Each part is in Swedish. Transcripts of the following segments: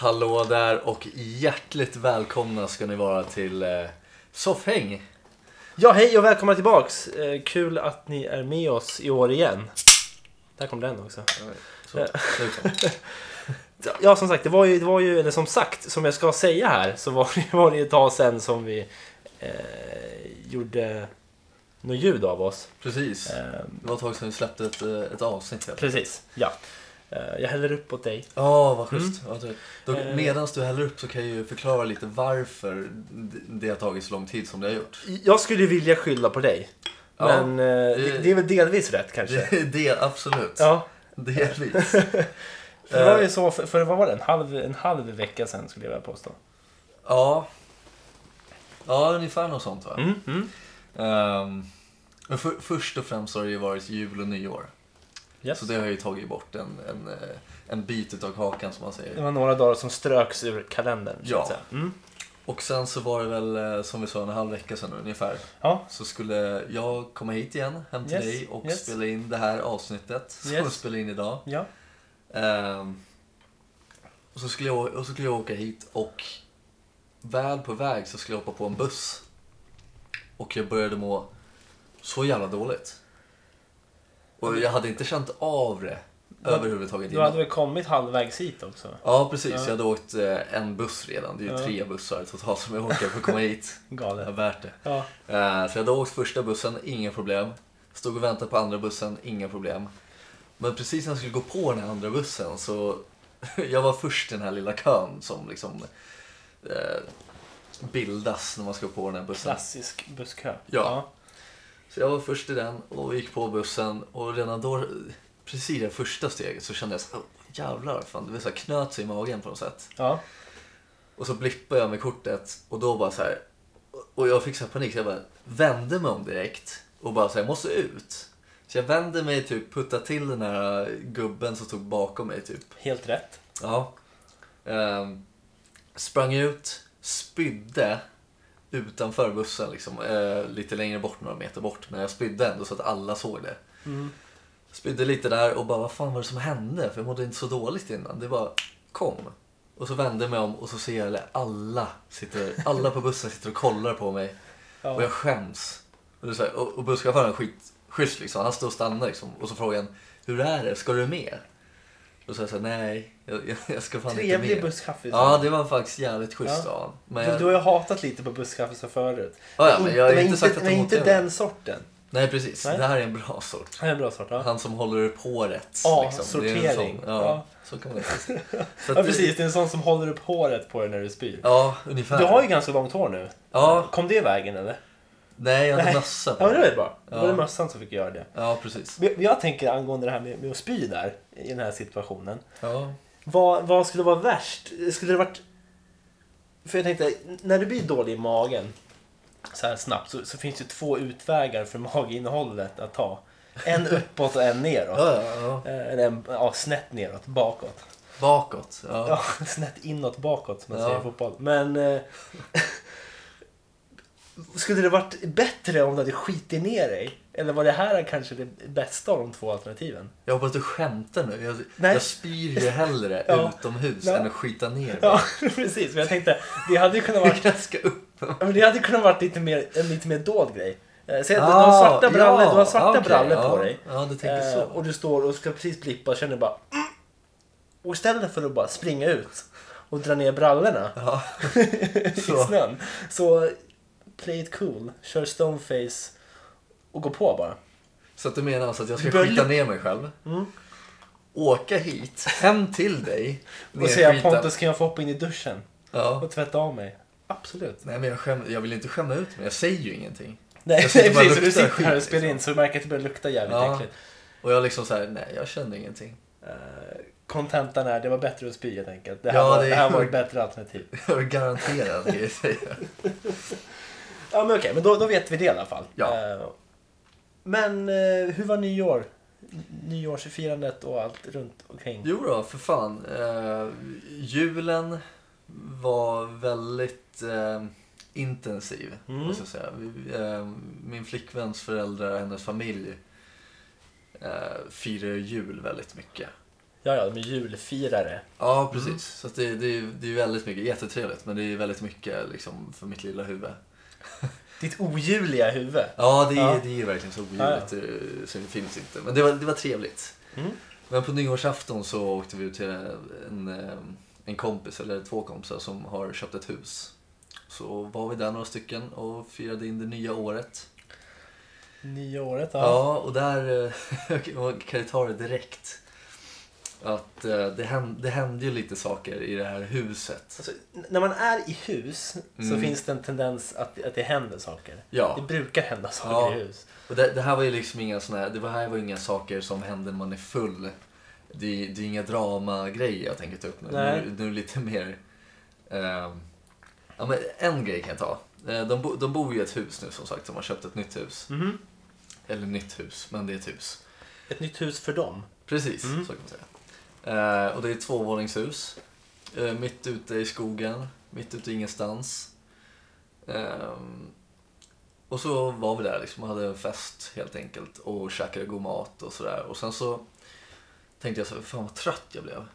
Hallå där och hjärtligt välkomna ska ni vara till eh, Soffhäng. Ja, hej och välkomna tillbaks. Eh, kul att ni är med oss i år igen. Där kom den också. Så. Ja, som sagt, det var ju, det var ju eller som sagt, som jag ska säga här, så var det, var det ett tag sedan som vi eh, gjorde något ljud av oss. Precis. Eh, Det var ett tag sedan vi släppte ett, eh, ett avsnitt. precis, ja. Eh, jag häller upp åt dig. Ja, vad schysst. Ja, trevligt. Då, Eh. Medan du häller upp så kan jag ju förklara lite varför det har tagit så lång tid som det har gjort. Jag skulle vilja skylla på dig. Ja, men eh, det, det är väl delvis rätt kanske. Det det, absolut. Ja, Delvis. det var ju så, för, för vad var det, en halv, en halv vecka sedan skulle jag vilja påstå. Ja. Ja, ungefär något sånt va? Mm, mm. Men för, först och främst har det ju varit jul och nyår. Yes. Så det har ju tagit bort en, en, eh, en bit av kakan som man Det säger. var några dagar som ströks ur kalendern. så Ja. Mm. Och sen så var det väl eh, som vi sa en halv vecka sedan ungefär. Ja, Så skulle jag komma hit igen, hem till Yes, dig och yes. spela in det här avsnittet som Yes. vi spelar in idag. ja. Ehm, och, så skulle jag, och så skulle jag åka hit och väl på väg så skulle jag hoppa på en buss. Och jag började må så jävla dåligt. Och jag hade inte känt av det överhuvudtaget Du hade väl kommit halvvägs hit också? Ja precis, Ja. jag hade åkt eh, en buss redan. Det är ju Ja. tre bussar totalt som jag åker för att komma hit. Det Galet. var värt det. Ja. Eh, Så jag hade åkt första bussen, inga problem. Stod och väntade på andra bussen, inga problem. Men precis när jag skulle gå på den här andra bussen så jag var först i den här lilla kön som liksom eh, bildas när man ska på den här bussen. Klassisk busskö. Ja. Så jag var först i den och gick på bussen och redan då, precis i det första steget så kände jag så här, "Åh, jävlar, fan, det så här knöt sig i magen på något sätt. Ja. Och så blippade jag med kortet och då bara så här. Och jag fick så här panik så jag bara vände mig om direkt och bara så här, jag måste ut. Så jag vände mig typ, puttade till den här gubben som stod bakom mig typ. Helt rätt. Ja. Ehm, sprang ut, spydde utanför bussen liksom. Eh, lite längre bort, några meter bort. Men jag spydde ändå så att alla såg det. Mm. Spydde lite där och bara, vad fan var det som hände? För jag mådde inte så dåligt innan. Det bara kom. Och så vände jag mig om och så ser jag att alla, sitter, alla på bussen sitter och kollar på mig. Ja. Och jag skäms. Och, det är så här, och, och busschauffören är skitschysst liksom. Han står och stannar liksom. Och så frågar han, hur är det? Ska du med? Och så säger jag nej, jag, jag, jag ska fan inte Trevlig med. busskaffe. Ja, det var faktiskt jävligt schysst Ja. av honom. Men du, jag, du har ju hatat lite på busskaffe förut. ja, ja, men jag har men inte sagt att men inte den sorten. Nej, precis. Nej. Det här är en bra sort. Det är en bra sort. Ja, Han som håller på rätt. Ja, liksom. Sortering. Sån, ja, Ja. så kan man säga. Ja precis. Det är en sån som håller upp håret på dig när du spyr. Ja, ungefär. Du har ju ganska långt hår nu. Ja, Kom det i vägen eller? Nej jag hade mössa på. Ja, men det var bra. Det var Ja. det mössan som fick göra det. Ja, precis. Men Jag tänker angående det här med, med att spy där, i den här situationen. Ja. Vad, vad skulle vara värst? Skulle det varit... För jag tänkte, när du blir dålig i magen så här snabbt så, så finns det två utvägar för maginnehållet att ta. En uppåt och en neråt. Ja, ja, ja. Eh, Eller en, ja, snett neråt, bakåt. Bakåt. Ja. Ja, snett inåt, bakåt som man Ja. säger i fotboll. Men... Skulle det varit bättre om du hade skitit ner dig? Eller var det här kanske det bästa av de två alternativen? Jag hoppas du skämtar nu. Jag, Nej. jag spyr ju hellre Ja. utomhus Ja. än att skita ner mig. Ja, precis. Men jag tänkte, det hade ju kunnat varit, upp. ja, men det hade kunnat varit lite mer, en lite mer dold grej. Eh, Säg att du Ah, har svarta brallor, du har svarta okej, brallor ja. på dig. Ja, du tänker Eh, så. och du står och ska precis blippa och känner bara... "Mm." Och istället för att bara springa ut och dra ner brallorna Ja. i snön. Så play it cool, kör stoneface och gå på bara. så att du menar alltså att jag ska Du börjar skita ner mig själv? Mm. Åka hit, hem till dig. Och säga. Pontus kan jag få hoppa in i duschen Ja. och tvätta av mig. Absolut. Nej men jag, skäm, jag vill inte skämma ut mig, jag säger ju ingenting. Nej, precis. Så du sitter här och spelar in liksom. så du märker att det börjar lukta jävligt Ja. äckligt. Och jag liksom så här, nej jag känner ingenting. Eh, Kontentan är det var bättre att spy helt enkelt. Det här, Ja, var, det det är här var ett bättre alternativ. Jag är garanterad det. Ja men okej, men då, då vet vi det i alla fall. Ja. Eh, Men eh, hur var nyår? Nyårsfirandet och allt runt omkring? Jo då, för fan. Eh, julen var väldigt eh, intensiv, Mm. måste jag säga. Vi, eh, min flickväns föräldrar och hennes familj eh, firar jul väldigt mycket. Ja, ja, de är julfirare. Ja, precis. Så att det, det, är- det är väldigt mycket, jättetrevligt, men det är väldigt mycket liksom, för mitt lilla huvud. Ditt ojuliga huvud. Ja, det är, Ja. det är verkligen så Ja, oljuvligt eh, så det finns inte. Men det var, det var trevligt. Mm. Men på nyårsafton så åkte vi ut till en, eh, en kompis, eller två kompisar, som har köpt ett hus. Så var vi där några stycken och firade in det nya året. Nya året, ja. Ja, och där eh, kan jag ta det direkt. Att eh, det, hände, det hände ju lite saker i det här huset. Alltså, när man är i hus så Mm. finns det en tendens att, att det händer saker. Det Ja, brukar hända saker Ja. i hus. och det, det här var ju liksom inga såna här, det var här var inga saker som händer när man är full. Det, det är inga dramagrejer jag tänker ta upp nu. Nej. Nu, nu är det lite mer... ehm, ja, men en grej kan jag ta. Eh, De, bo, de bor ju i ett hus nu som sagt, de har köpt ett nytt hus. Mhm. Eller nytt hus, men det är ett hus. Ett nytt hus för dem. Precis, Mm. så kan man säga. Eh, och det är ett tvåvåningshus. Eh, mitt ute i skogen, mitt ute i ingenstans. Ehm, och så var vi där liksom och hade en fest helt enkelt och käkade god mat och sådär. Och sen så tänkte jag så fan vad trött jag blev.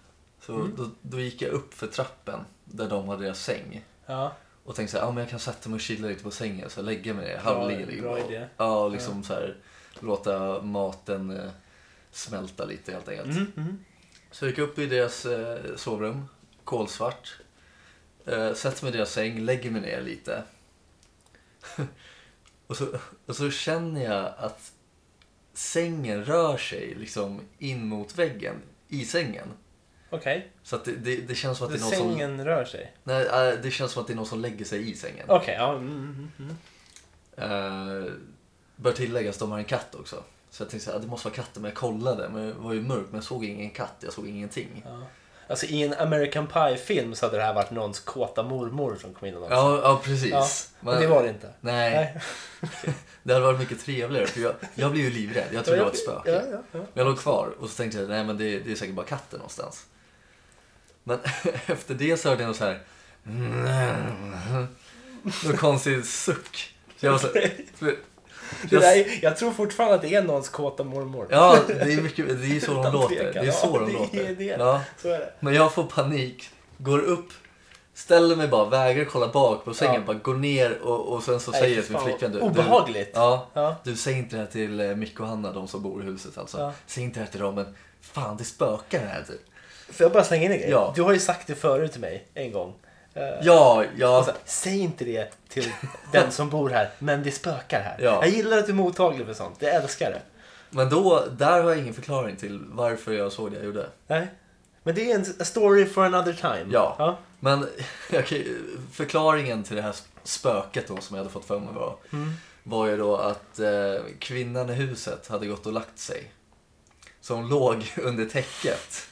Så Mm. då, då gick jag upp för trappen där de hade deras säng. Ja. Och tänkte så här, ja men jag kan sätta mig och chilla lite på sängen så lägger mig ner halvledig. bra idé. Ja, och liksom så här låta maten eh, smälta lite helt enkelt. Mhm, mhm. Så jag gick upp i deras eh, sovrum, kolsvart. Eh, sätter mig i deras säng, lägger mig ner lite. och, så, och så känner jag att sängen rör sig liksom in mot väggen i sängen. Okej. Så att det, det, det känns som att det är någon Sängen som... rör sig. Nej, eh, det känns som att det är någon som lägger sig i sängen. Okej, ja. Mm, mm, mm. Eh, bör tilläggas, de har en katt också. Så jag tänkte att det måste vara katten, men jag kollade. Men det var ju mörkt, men jag såg ingen katt, jag såg ingenting. Ja. Alltså i en American Pie-film så hade det här varit någons kåta mormor som kom in och. Ja, ja precis. Ja, Men det var det inte. Nej, Nej. det hade varit mycket trevligare. För jag, jag blev ju livrädd, jag trodde det var ett spöke. Ja, ja. Men jag låg kvar och så tänkte jag, nej men det, det är säkert bara katten någonstans. Men efter det så hörde jag något så här... Någon konstig suck. Så jag var så, för, Det där, är- jag tror fortfarande att det är någons kåta mormor. Ja, det är, mycket, det är så de låter. Det är så de låter. Ja. Men jag får panik, går upp, ställer mig bara, vägrar kolla bak på sängen, Ja. bara går ner och, och sen så Nej, säger jag till min flickvän. Du, Obehagligt. Du, ja, Ja. du säg inte det här till eh, Micke och Hanna, de som bor i huset alltså. Ja. Säg inte det här till dem, men fan det spökar här typ. Får jag bara slänga in en grej? Ja. Du har ju sagt det förut till mig en gång. Eh, Ja, ja. så, säg inte det till den som bor här, men det spökar här. Ja. Jag gillar att du är mottaglig för sånt. Jag älskar det. Men då, där har jag ingen förklaring till varför jag såg det jag gjorde. Nej. Men det är en story for another time. Ja. ja. Men okej, förklaringen till det här spöket då som jag hade fått för mig var, Mm. var ju då att eh, kvinnan i huset hade gått och lagt sig. Hon låg under täcket.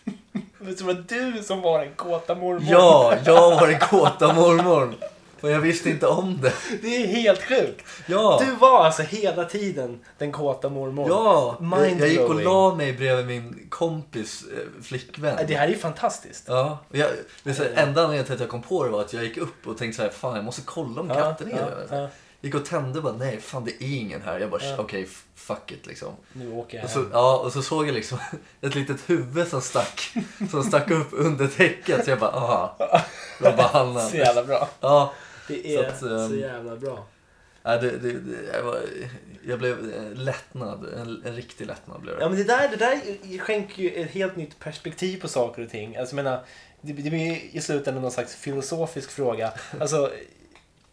Men det var du som var den kåta mormor. Ja, jag var den kåta mormorn. Och jag visste inte om det. Det är helt sjukt. Ja, Du var alltså hela tiden den kåta mormor. ja. Jag, jag gick och la mig bredvid min kompis eh, flickvän. Det här är ju fantastiskt. Ja, och jag, det så här, enda anledningen till att jag kom på det var att jag gick upp och tänkte så här, fan jag måste kolla om katten är ja, ja. Gick och tände och bara, nej fan det är ingen här. Jag bara, Ja. okej f- fuck it liksom. Nu åker jag Och så, hem. ja, och så såg jag liksom ett litet huvud som stack, som stack upp under täcket. Så jag bara, aha. Det var bara Hanna. Så jävla bra. Ja, Det är Så att, ehm, så jävla bra. ja, det, det, det, jag, var, jag blev eh, lättnad. En, en riktig lättnad blev det. Ja men det där, det där skänker ju ett helt nytt perspektiv på saker och ting. Alltså jag menar, det, det blir i slutändan någon slags filosofisk fråga. Alltså,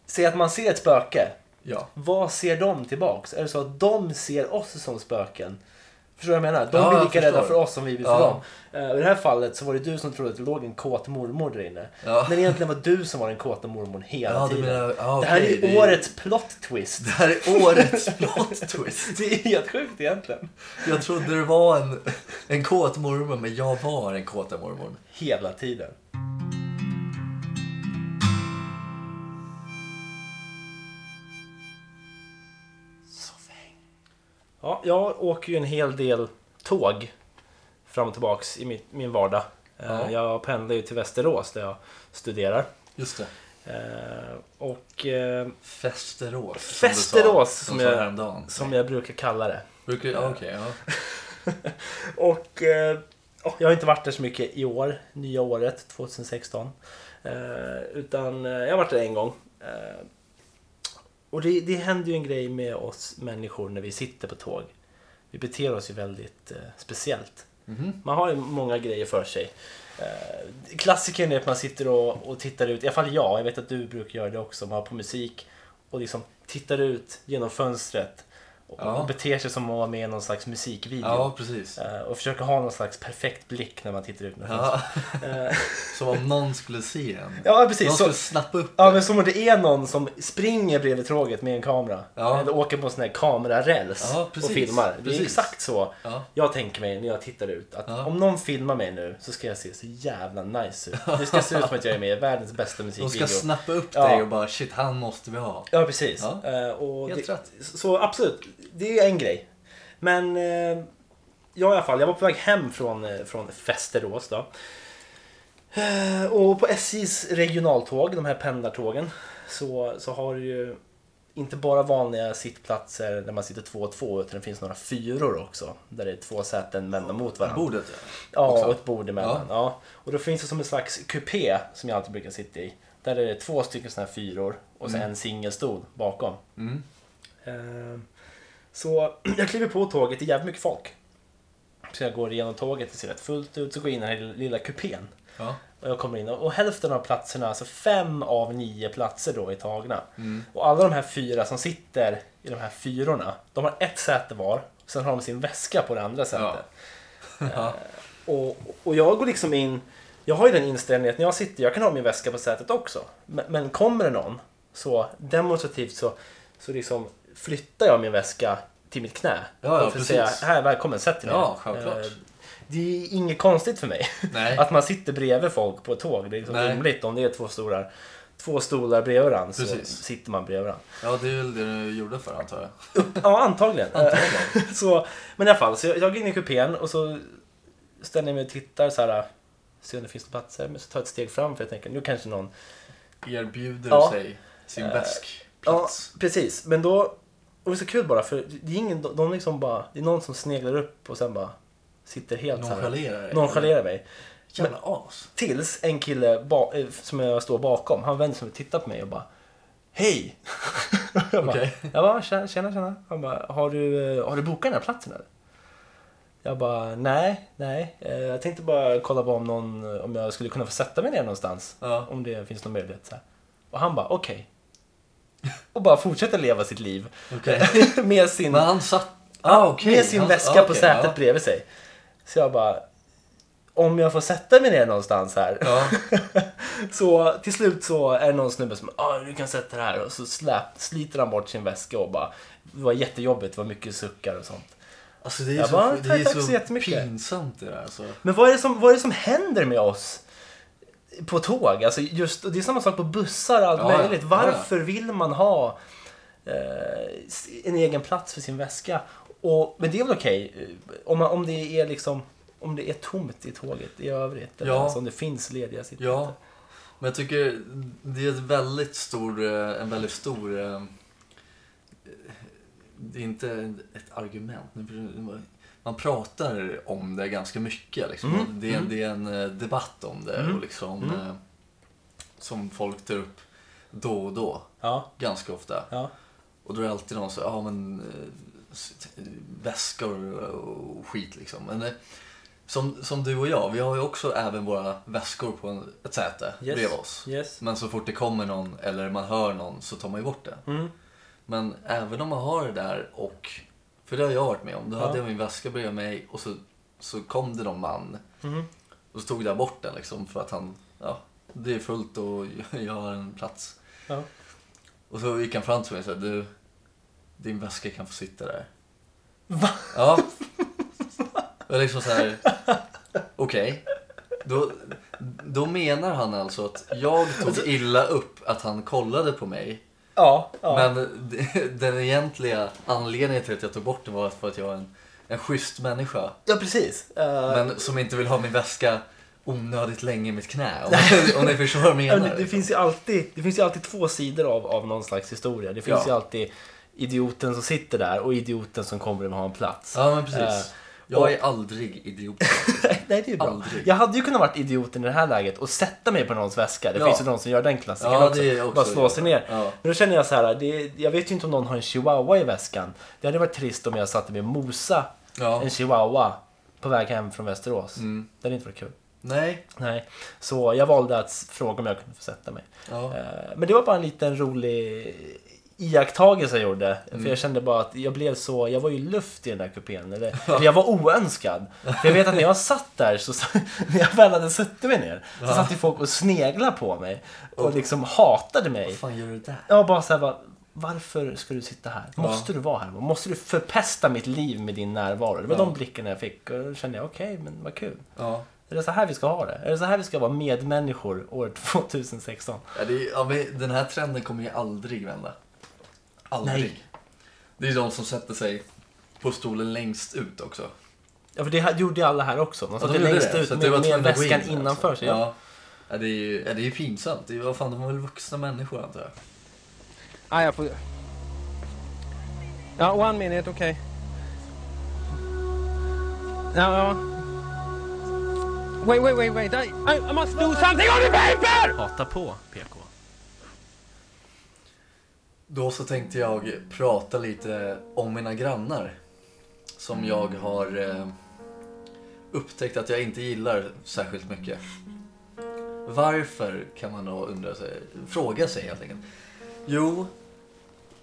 säg att man ser ett spöke. Ja. Vad ser de tillbaks? Är det så att de ser oss som spöken? Förstår du vad jag menar? De Ja, blir lika rädda för oss som vi blir för Ja. dem. Eh, I det här fallet så var det du som trodde att det låg en kåt mormor där inne. Ja. Men egentligen var du som var den kåta mormorn hela tiden. menar, ja, det här är det årets plot twist. Det här är årets plot twist. Det är helt sjukt egentligen. Jag trodde det var en, en kåt mormor, men jag var den kåta mormorn. Hela tiden. Ja, jag åker ju en hel del tåg fram och tillbaks i mitt, min vardag. Eh, Ja. Jag pendlar ju till Västerås där jag studerar. Just det. Eh, Och eh, Festerås. Festerås, som, som jag- som jag brukar kalla det. Brukar, ja, okej, ja. Och eh, oh, jag har inte varit där så mycket i år, nya året 2016. Eh, utan eh, jag har varit där en gång. Och det, det händer ju en grej med oss människor när vi sitter på tåg. Vi beter oss ju väldigt eh, speciellt. Mhm. Man har ju många grejer för sig. Eh, klassikern är att man sitter och, och tittar ut, i alla fall jag, jag vet att du brukar göra det också, man har på musik och liksom tittar ut genom fönstret och, Ja. beter sig som om man var med i någon slags musikvideo. Ja, precis. Eh, och försöker ha någon slags perfekt blick när man tittar ut. Ja, Eh, som om någon skulle se en. ja, precis. Någon Så, skulle snappa upp ja, det. men som om det är någon som springer bredvid tråget med en kamera. Ja. Eller åker på en sån här kameraräls Ja, och filmar. Det är Precis. exakt så Ja. jag tänker mig när jag tittar ut. Att om någon filmar mig nu så ska jag se så jävla nice ut. Det ska se ut som att jag är med i världens bästa De musikvideo. ska snappa upp dig och bara shit, han måste vi ha. Ja, precis. Eh, och Helt det, rätt. Så absolut, det är en grej. Men eh, jag i alla fall, jag var på väg hem från, eh, från Västerås då. Eh, och på SJs regionaltåg, de här pendlartågen, så, så har du ju inte bara vanliga sittplatser där man sitter två och två utan det finns några fyror också. Där det är två säten vända mot varandra. Bordet Ja, också. och ett bord emellan. Ja. Och då finns det som en slags kupé som jag alltid brukar sitta i. Där är det två stycken sådana här fyror och så Mm. en singelstol bakom. Mm. Eh, Så jag kliver på tåget, det är jävligt mycket folk. Så jag går igenom tåget, det ser rätt fullt ut, så går jag in i den här lilla kupén. Ja. Och jag kommer in och hälften av platserna, alltså fem av nio platser då är tagna. Mm. Och alla de här fyra som sitter i de här fyrorna, de har ett säte var. Sen har de sin väska på det andra sätet. Ja. Och, och jag går liksom in, jag har ju den inställningen att när jag sitter, jag kan ha min väska på sätet också. Men, men kommer det någon, så demonstrativt så, så liksom flyttar jag min väska till mitt knä. Ja, ja, för att säga, här, välkommen, sätt dig. Ja, självklart. Eh, Det är inget konstigt för mig. Nej. Att man sitter bredvid folk på ett tåg. Det är liksom rimligt om det är två stolar, två stolar bredvid varandra så sitter man bredvid varandra. ja, det är väl det du gjorde för antar jag. Ja, antagligen. Antagligen. så, men i alla fall, så jag, jag går in i kupén och så ställer jag mig och tittar så här. Ser om det finns platser. Men så tar jag ett steg fram för jag tänker nu kanske någon... Erbjuder Ja. sig sin Eh, väskplats. Ja, precis. Men då... Och det är så kul bara för det är ingen, de liksom bara... Det är någon som sneglar upp och sen bara sitter helt så här. Nonchalerar dig. Nonchalerar mig. Jävla as. Tills en kille ba, eh, som jag står bakom, han vänder sig och tittar på mig och bara Hej! jag bara, Okej. jag bara tjena, tjena. Han bara, har du, eh, har du bokat den här platsen eller? Jag bara, nej, nej. Eh, Jag tänkte bara kolla på om, någon, om jag skulle kunna få sätta mig ner någonstans. Ja. Om det finns någon möjlighet. Så här. Och han bara, okej. Och bara fortsätter leva sitt liv. Okej. med sin, Men han satt... Ah, okej. med sin Han- väska ah, på sätet ja. bredvid sig. Så jag bara, om jag får sätta mig ner någonstans här. Ja. Så till slut så är det någon snubbe som ah, du kan sätta det här och så släp, sliter han bort sin väska och bara det var jättejobbigt, det var mycket suckar och sånt. Alltså det är Jag så, bara, det är så, så pinsamt det där alltså. Men vad är det som, vad är det som händer med oss på tåg? Alltså just, det är samma sak på bussar och allt Ja, ja. möjligt. Ja, Varför vill man ha eh, en egen plats för sin väska? Och, men det är väl okej eh, om, man- om det är liksom om det är tomt i tåget i övrigt. Eller Ja. alltså om det finns lediga sittplatser. Ja. Men jag tycker det är ett väldigt stor, eh, en väldigt stor... eh, Det är inte ett argument. Man pratar om det ganska mycket. Liksom. Mm, Det, är, mm. det är en eh, debatt om det Mm, och liksom, mm. eh, som folk tar upp då och då. Ja, Ganska ofta. ja. Och då är det alltid någon som ja men eh, väskor och skit liksom. Men som, som du och jag, vi har ju också även våra väskor på en, ett säte Yes. bredvid oss. Yes. Men så fort det kommer någon eller man hör någon så tar man ju bort det. Mm. Men även om man har det där och, för det har jag varit med om, då hade jag min väska bredvid mig och så, så kom det någon man Mm. och så tog jag bort den liksom för att han, ja, det är fullt och jag har en plats. Ja. Och så gick han fram till mig och sa, du, din väska kan få sitta där. Va? Ja. Och jag liksom så här, okej. Då, då menar han alltså att jag tog illa upp att han kollade på mig. Ja, ja. Men den egentliga anledningen till att jag tog bort den var för att jag är en, en schysst människa. ja precis. Eh, Men som inte vill ha min väska onödigt länge i mitt knä. Om, om ni förstår vad jag Ja, menar. men det, det, finns ju alltid, det finns ju alltid två sidor av, av någon slags historia. Det finns Ja. ju alltid idioten som sitter där och idioten som kommer och vill ha en plats. Ja men precis. Eh, Jag är aldrig idiot. Nej, det är bra. Aldrig. Jag hade ju kunnat varit idioten i det här läget och sätta mig på någons väska. Det Ja. finns ju någon som gör den klassiken Ja, också. också Bara slå sig ner. Ja. Men då känner jag så här, det, jag vet ju inte om någon har en chihuahua i väskan. Det hade varit trist om jag satte mig och mosa en chihuahua på väg hem från Västerås. Mm. Det hade inte varit kul. Nej. Nej, så jag valde att fråga om jag kunde få sätta mig. Ja. Eh, Men det var bara en liten rolig iakttagelse jag gjorde. Mm. För jag kände bara att jag blev så, jag var ju luft i den där kupén. Eller, eller jag var oönskad. För jag vet att när jag satt där, så, när jag väl hade suttit mig ner, så Ja. satt ju folk och sneglade på mig. Och liksom hatade mig. Vad fan gör du där? Jag bara såhär, bara, varför ska du sitta här? Ja. Måste du vara här? Måste du förpesta mitt liv med din närvaro? Det var Ja. de blickarna jag fick. Och då kände jag, okej, men vad kul. Ja. Är det så här vi ska ha det? Är det så här vi ska vara medmänniskor år 2016? Ja, det är, ja, den här trenden kommer ju aldrig vända. Aldrig. Nej. Det är de som sätter sig på stolen längst ut också. Ja, för det gjorde alla här också. De Ja, satt gjorde längst det, ut med, det var med väskan in, innanför sig. Ja. Ja. Ja, det är ju ja, det är ju pinsamt. Det är, vad fan, de är väl vuxna människor antar jag. Ah, jag får... Ja, one minute, okej. Ja, ja. Wait, wait, wait, wait. I, I must do something on the paper! Hata på PK. Då så tänkte jag prata lite om mina grannar. Som jag har eh, upptäckt att jag inte gillar särskilt mycket. Varför kan man då undra sig, fråga sig helt enkelt. Jo,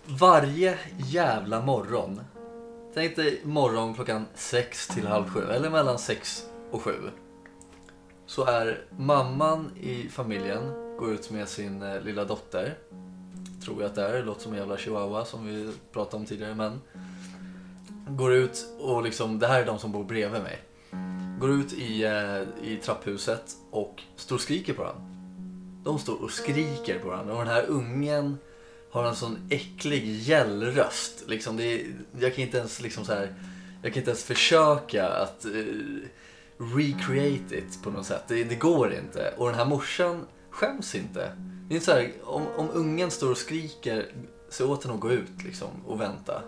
varje jävla morgon. Tänk dig morgon klockan sex till halv sju, eller mellan sex och sju. Så är mamman i familjen, går ut med sin eh, lilla dotter tror jag att det är. Det låter som en jävla chihuahua som vi pratade om tidigare. Men går ut och liksom, det här är de som bor bredvid mig. Går ut i, eh, i trapphuset och står och skriker på den. De står och skriker på den. Och den här ungen har en sån äcklig gällröst. Liksom det är, jag kan inte ens liksom så här, jag kan inte ens försöka att eh, recreate it på något sätt. Det, det går inte. Och den här morsan skäms inte. Det är inte så här, om, om ungen står och skriker, se åt den att gå ut liksom och vänta.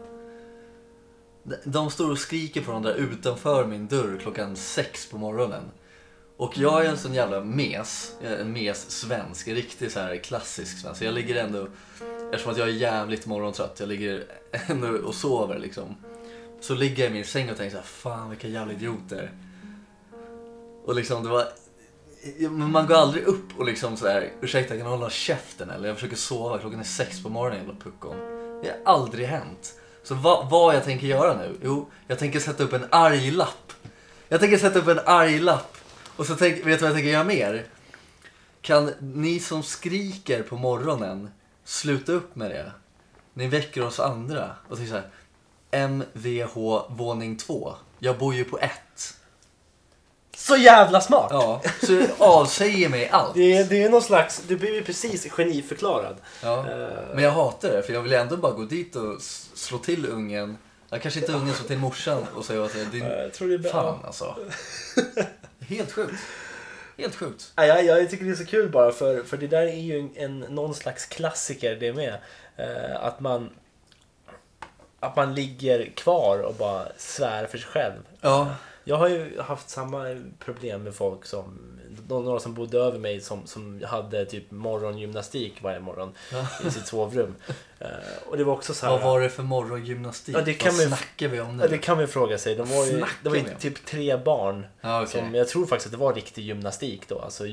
De- står och skriker på varandra där utanför min dörr klockan sex på morgonen. Och jag är en sån jävla mes, eh, en mes-svensk, en riktig så här klassisk svensk. Jag ligger ändå, eftersom att jag är jävligt morgontrött, jag ligger ändå och sover liksom. Så ligger jag i min säng och tänker så här, fan vilka jävla idioter. Och liksom det var men man går aldrig upp och liksom sådär, ursäkta kan du hålla käften eller jag försöker sova, klockan är sex på morgonen jävla puckon. Det har aldrig hänt. Så vad, vad jag tänker göra nu? Jo, jag tänker sätta upp en arg lapp. Jag tänker sätta upp en arg lapp. Och så tänk, vet du vad jag tänker göra mer? Kan ni som skriker på morgonen sluta upp med det? Ni väcker oss andra. Och tänker så här, MVH våning 2. Jag bor ju på ett. Så jävla smart! Ja, så jag avsäger mig allt. Det, är, det är någon slags, du blir ju precis geniförklarad. Ja. Eh, Men jag hatar det, för jag vill ändå bara gå dit och slå till ungen. Ja, kanske inte ungen, slå till morsan och säga att din... jag tror det är bra. Fan alltså. Helt sjukt. Helt sjukt. Ja, jag, jag tycker det är så kul bara för, för det där är ju en, en, någon slags klassiker det med. Eh, att man att man ligger kvar och bara svär för sig själv. Ja. Jag har ju haft samma problem med folk som några som bodde över mig som, som hade typ morgongymnastik varje morgon i sitt sovrum. Eh, och det var också så här. Vad var det för morgongymnastik? Ja, det kan Vad man- snackar vi om Ja, det nu? kan man fråga sig. De var ju, det var ju typ tre barn. Ja, okej. Som, jag tror faktiskt att det var riktig gymnastik då. Alltså,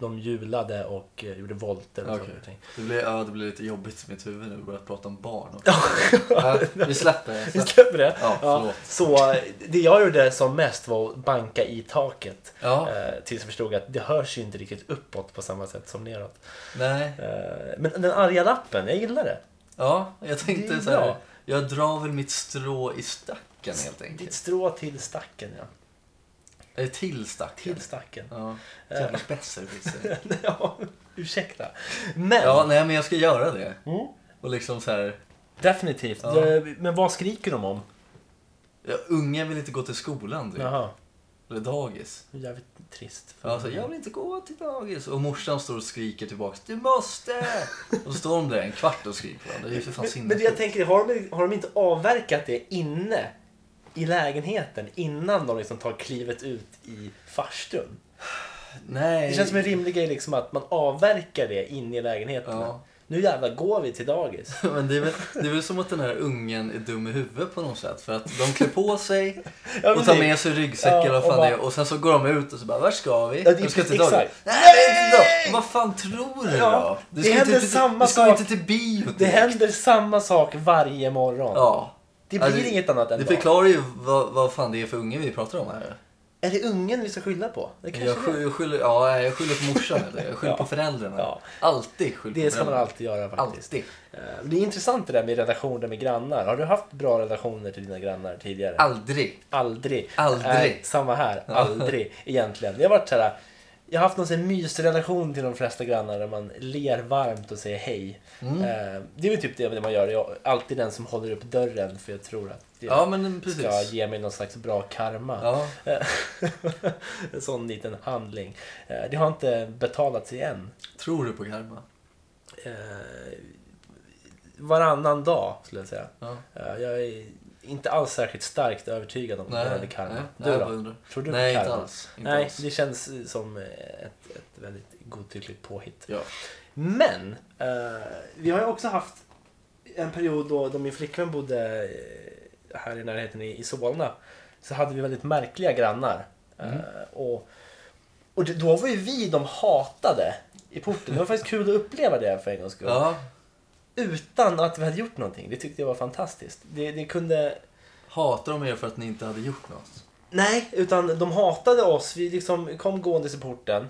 de hjulade och eh, gjorde volter och Okej. sånt. Det blev, ja, det blev lite jobbigt i mitt huvud nu att börja prata om barn. Ja, vi släpper det. Vi Släpp. släpper det. Ja, förlåt. så eh, det jag gjorde som mest var att banka i taket. Ja, tills jag förstod att det hörs ju inte riktigt uppåt på samma sätt som neråt. nej. Eh, men den arga lappen, jag gillar det. Ja, jag tänkte så här. Jag drar väl mitt strå i stacken helt Ditt enkelt. strå till stacken, ja. Eller till stacken. Till stacken. Ja, jävla besserwisser. ja, ursäkta. Men, Ja, nej men jag ska göra det. Mm. Och liksom så här. definitivt. Ja. Eh, Men vad skriker de om? Ja, unga vill inte gå till skolan typ. Eller dagis. jävligt trist. Ja, så, jag vill inte gå till dagis. Och morsan står och skriker tillbaks. Du måste! Och så står de där en kvart och skriker på varandra. Det är ju för fan Men, men jag sinnessjukt. tänker, har de, har de inte avverkat det inne i lägenheten innan de liksom tar klivet ut i farstun. Nej. Det känns som en rimlig grej liksom att man avverkar det inne i lägenheten. Ja. Nu jävlar går vi till dagis. Men det är, väl, det är väl som att den här ungen är dum i huvudet på något sätt. För att de klär på sig Ja, och tar med sig ryggsäcken Ja, och vad och fan bara- det är. Och sen så går de ut och så bara, var ska vi? Ja, det Vi ska till dagis. Nej, då. Vad fan tror du Ja, då? Du det ska händer inte, samma Du ska sak. inte till bio Det händer samma sak varje morgon. Ja. Det blir inget annat än Det förklarar ju vad, vad fan det är för unge vi pratar om här. Är det ungen vi ska skylla på? Det kanske Jag skyller, jag skyller, ja, jag skyller på morsan eller jag skyller Ja. på föräldrarna. Ja. Alltid skyller Det ska man alltid göra faktiskt. Alltid. Eh, Det är intressant det där med relationer med grannar. Har du haft bra relationer till dina grannar tidigare? Aldrig. Aldrig. Aldrig. Nej, samma här. Aldrig egentligen. Jag har varit så här. Jag har haft någon sån här mysrelation till de flesta grannar där man ler varmt och säger hej. Mm. Eh, Det är väl typ det man gör. Jag är alltid den som håller upp dörren för jag tror att det Ja, men precis. ska ge mig någon slags bra karma. Ja. en sån liten handling. Eh, Det har inte betalat sig än. Tror du på karma? Eh, Varannan dag skulle jag säga. Ja. Eh, Jag är inte alls särskilt starkt övertygad om Nej, gällande karma. nej, Du då? Tror du Nej, på inte karma? alls. Inte Nej, alls. det känns som ett, ett väldigt godtyckligt påhitt. Ja. Men, eh, vi har ju också haft en period då, då min flickvän bodde eh, här i närheten i, i Solna. Så hade vi väldigt märkliga grannar. Mm. Eh, och och det, då var ju vi de hatade i porten. Det var faktiskt kul att uppleva det för en gångs skull. ja. Utan att vi hade gjort någonting. Det tyckte jag var fantastiskt. Det, det kunde... Hatar de er för att ni inte hade gjort något? Nej, utan de hatade oss. Vi liksom kom gåendes i porten.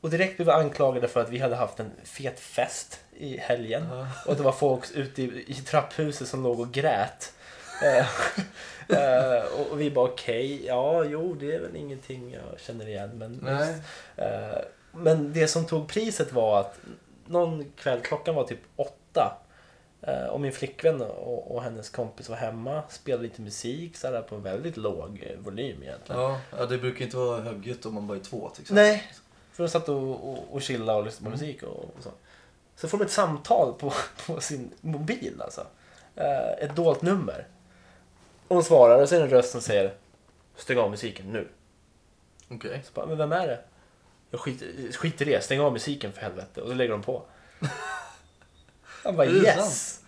Och direkt blev vi anklagade för att vi hade haft en fet fest i helgen. Ja. Och det var folk ute i, i trapphuset som låg och grät. Eh, och, vi bara okej, ja jo det är väl ingenting jag känner igen. Men, eh, men det som tog priset var att någon kväll, klockan var typ åtta. Eh, Och min flickvän och, och hennes kompis var hemma, spelade lite musik så här, på en väldigt låg eh, volym egentligen. Ja, ja, det brukar inte vara högljutt om man bara är två till exempel. Nej, för de satt och, och, och chillade och lyssnade på musik och, och så. Så får de ett samtal på, på sin mobil alltså. Eh, ett dolt nummer. Och hon svarar och så är det en röst som säger Stäng av musiken nu. Okej. Så bara, men vem är det? Jag skiter, skiter i det, stäng av musiken för helvete. Och så lägger de på. Han bara Är det yes!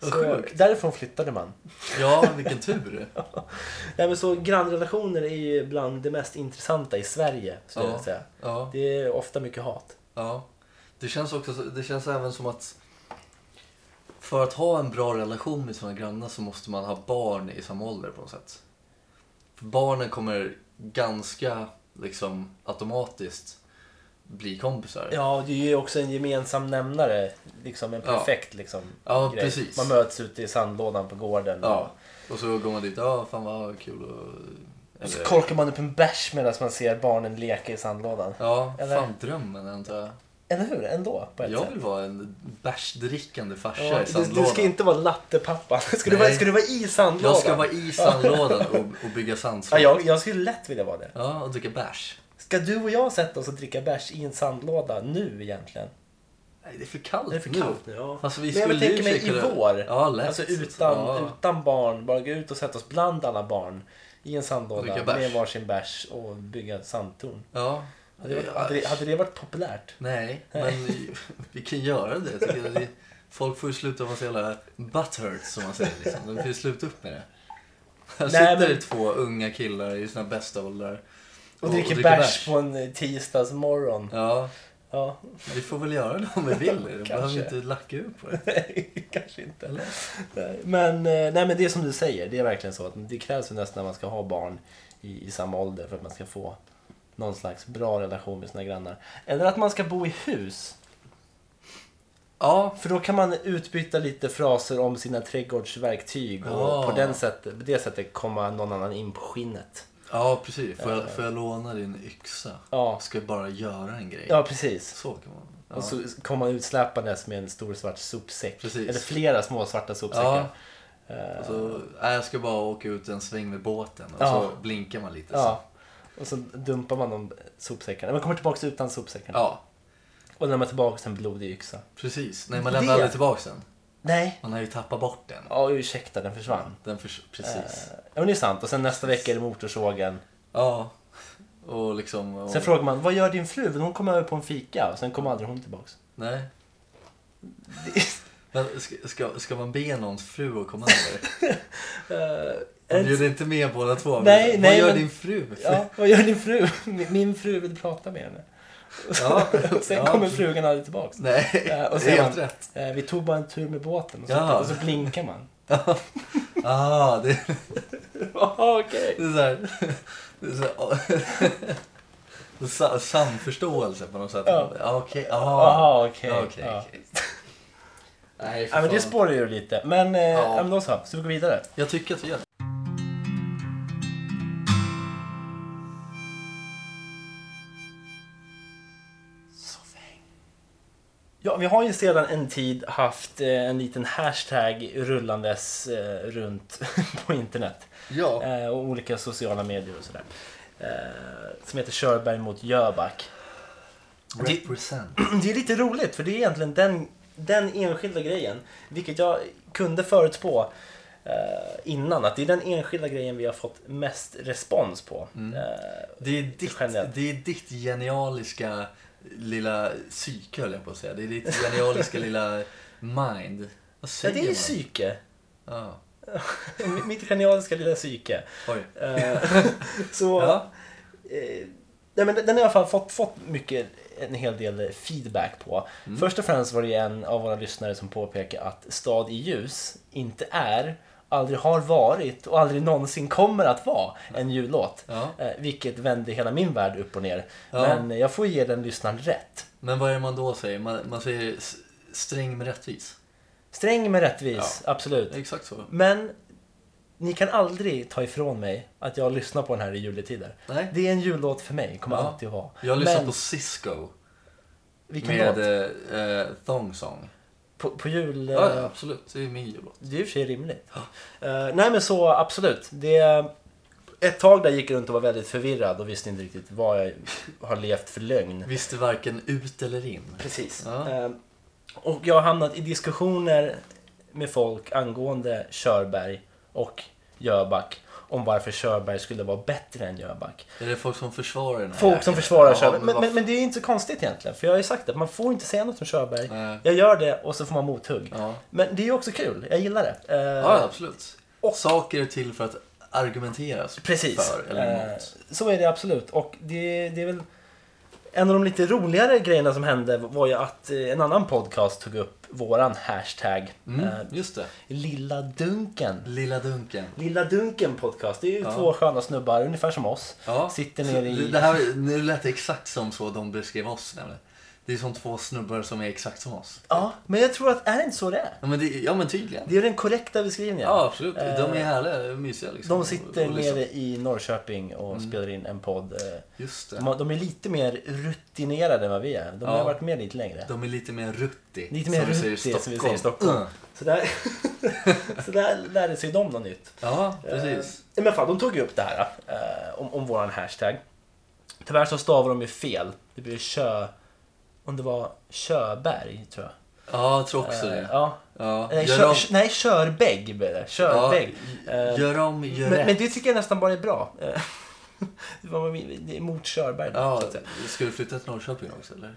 Så sjukt. därifrån flyttade man. Ja, vilken tur. Nej, men så grannrelationer är ju bland det mest intressanta i Sverige. Skulle Ja. jag säga. Ja, Det är ofta mycket hat. ja. Det känns också, det känns även som att för att ha en bra relation med sina grannar så måste man ha barn i samma ålder på något sätt. För barnen kommer ganska liksom automatiskt bli kompisar. Ja, det är ju också en gemensam nämnare. Liksom en Ja. perfekt liksom, Ja, grej. precis. Man möts ute i sandlådan på gården. Ja. Och så går man dit, ja fan vad kul och... Och så eller- korkar man upp en bärs medan man ser barnen leka i sandlådan. Ja, Eller- fan drömmen antar jag. Eller hur? Ändå på ett Jag sätt. vill vara en bärsdrickande farsa Ja, i du, sandlådan. du ska inte vara lattepappa. Ska du, vara, ska du vara i sandlådan? Jag ska vara i sandlådan och, och bygga Ja, sandslott. jag, jag skulle lätt vilja vara det. Ja, och dricka bärs. Ska du och jag sätta oss och dricka bärs i en sandlåda nu egentligen? Nej, det är för kallt Det är för kallt nu. Ja. Alltså, vi Men jag skulle tänker ju mig i vår. Ja, lätt. Alltså utan, Ja. utan barn, bara gå ut och sätta oss bland alla barn i en sandlåda Dricka bärs. med varsin bärs och bygga sandtorn. Ja. Hade det, varit, hade, det, hade det varit populärt? Nej, men vi, kan göra det. Jag tycker att det. Folk får ju sluta vara så jävla butthurt som man säger. Liksom. De får ju sluta upp med det. Här Nej, sitter men- två unga killar i sina bästa åldrar. Och, dricker bärs, på en eh, tisdagsmorgon. Ja, Ja, vi får väl göra det om vi vill. Det behöver inte lacka ut på det. nej, kanske inte. Nej, Men, eh, nej, men det är som du säger, det är verkligen så att det krävs ju nästan när man ska ha barn i, i samma ålder för att man ska få någon slags bra relation med sina grannar. Eller att man ska bo i hus. Ja, För då kan man utbyta lite fraser om sina trädgårdsverktyg och Ja. på, den sättet, på det sättet komma någon annan in på skinnet. Ja precis. Får jag, får jag låna din yxa? Ja, Ska jag bara göra en grej? ja precis. Så kan man. Ja. Och så kommer man utsläpandes med en stor svart sopsäck. Precis. Eller flera små svarta sopsäckar. Eh, Och så, nej, jag ska bara åka ut en sväng med båten och Ja. så blinkar man lite. Ja. Och så dumpar man de sopsäckarna. Man kommer tillbaka utan sopsäckarna. Ja, Och lämnar tillbaka en blodig yxa. precis. Nej, man lämnar aldrig tillbaka den. Nej. Man har ju tappat bort den. Ja, ursäkta, den försvann. Den förs- precis. Eh, ja, men det är sant. Och sen nästa vecka är det motorsågen. Ja. Och liksom... Och, Sen frågar man, vad gör din fru? Hon kommer över på en fika och sen kommer aldrig hon tillbaks. Nej. Det- Men ska, ska, ska man be någons fru att komma över? Eh, Man är det- bjuder inte med båda två. Nej, Vad nej, gör men- din fru? Ja, vad gör din fru? Min min fru vill prata med henne. Ja, Sen ja. kommer frugan aldrig tillbaks. Nej, Ja, och det så är helt rätt. Eh, Vi tog bara en tur med båten och så, Ja. och så blinkar man. Ah, det, Jaha, okej. det är så här... Det är så här det är sa- samförståelse på något sätt. Ja. Ja, okej. ah. Okej. Ja, Ja. okej. Nej, Ja, men det spårar ju lite. Men, eh, Ja. ja. men då så. Så vi går vidare. Jag tycker att vi gör det. Ja, vi har ju sedan en tid haft eh, en liten hashtag rullandes eh, runt på internet. Ja. Eh, och olika sociala medier och sådär. Som heter Körberg mot Jöback. Represent. Det är lite roligt för det är egentligen den, den enskilda grejen. Vilket jag kunde förutspå innan. Att det är den enskilda grejen vi har fått mest respons på. Mm. Det är, ditt, Generellt. det är ditt genialiska lilla psyke höll jag på att säga. Det är ditt genialiska lilla mind. Vad ja, säger det är ju psyke. Ja. Mitt genialiska lilla psyke. Oj. Eh, så, Ja. eh, nej, men den har i alla fall fått, fått mycket, en hel del feedback på. Mm. Först och främst var det en av våra lyssnare som påpekade att Stad i ljus inte är, aldrig har varit och aldrig någonsin kommer att vara en jullåt. Ja. Eh, vilket vände hela min värld upp och ner. Ja. Men jag får ge den lyssnaren rätt. Men vad är det man då säger? Man, man säger sträng med rättvis. Sträng med rättvis, absolut. Exakt så. Men ni kan aldrig ta ifrån mig att jag lyssnar på den här i juletider. Nej. Det är en jullåt för mig, kommer Ja. alltid att vara. Jag har lyssnat Men på Cisco vilken med låt? eh, eh, Thong Song. På, på jul... Ja, eh, ja, absolut. Det är min jullåt. Det är i och för sig rimligt. Eh, nej men så absolut. Det, ett tag där gick jag runt och var väldigt förvirrad och visste inte riktigt vad jag har levt för lögn. Visste varken ut eller in. Precis. Ja. Eh, och jag har hamnat i diskussioner med folk angående Körberg och Jöback. Om varför Körberg skulle vara bättre än Jöback. Är det folk som försvarar den här Folk som försvarar Ja, Körberg. Men, men, men det är inte så konstigt egentligen. För jag har ju sagt det, man får inte säga något om Körberg. Nej. Jag gör det och så får man mothugg. Ja. Men det är ju också kul, jag gillar det. Eh, ja, absolut. och- Saker är till för att argumenteras Precis. för eller Eh, emot. så är det absolut. Och det, det är väl... En av de lite roligare grejerna som hände var ju att eh, en annan podcast tog upp våran hashtag. Mm, eh, just det. Lilla Dunken. Lilla Dunken. Lilla Dunken podcast. Det är ju Ja. två sköna snubbar, ungefär som oss. Ja. Sitter nere i... Det här, nu lät det exakt som så de beskrev oss nämligen. Det är som två snubbar som är exakt som oss. Ja, men jag tror att... Är det inte så det är? Ja men, det, ja, men tydligen. Det är den korrekta beskrivningen. Ja, absolut. De är Eh, härliga, mysiga liksom. De sitter Och nere i Norrköping och spelar in en podd. eh, Just det. De, har- de är lite mer rutinerade än vad vi är. De har Ja. varit med lite längre. De är lite mer rutti. Lite mer som vi säger i rutti, som vi säger i Stockholm. Mm. Så där, så där lärde sig de något nytt. Ja, precis. Eh, men fan, de tog ju upp det här eh, om, om våran hashtag. Tyvärr så stavar de ju fel. Det blir kö... Om det var Köberg, tror jag. Ja, jag tror också Eh, det. ja. Ja. Nej, Gör kör, om- nej, Körbägg blev det. Körbägg. Ja, Eh, gör om, gör men, rätt. men det tycker jag nästan bara är bra. Eh, det var mot Körberg. då, Ja, ska du flytta till Norrköping också eller?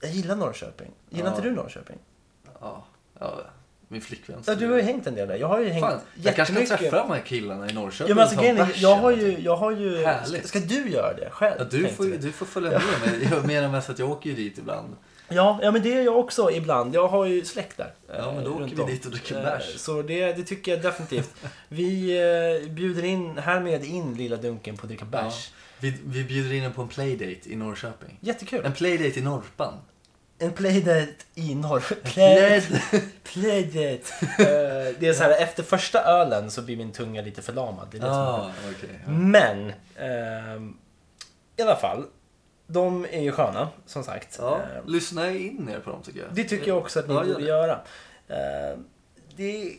Jag gillar Norrköping. Gillar Ja. inte du Norrköping? Ja, ja min flickvän. Ja, du har ju hängt en del där. Jag har ju hängt Fan, jag kanske ska jättemycket. träffa de här killarna i Norrköping Ja, men alltså, grejen jag har ju... Jag har ju ska, Härligt. ska du göra det själv? Ja, du, får, du får följa med mig. Jag menar mest att jag åker ju dit ibland. Ja, ja, men det är jag också ibland. Jag har ju släkt där. Ja, men då eh, åker vi om. dit och dricker Eh, bärs. Så det, det tycker jag definitivt. Vi eh, bjuder in, härmed in Lilla Dunken på att dricka bärs. Vi, vi bjuder in en på en playdate i Norrköping. Jättekul. En playdate i Norrpan. En playdate i norr. Playd, playdate. Eh, det är så här, efter första ölen så blir min tunga lite förlamad. Det är det som. Ah, okej. ja. Men, ehm, i alla fall. De är ju sköna, som sagt. Ja, Eh, lyssna in er på dem tycker jag. det tycker jag också att ni Ja, borde göra. Eh, det,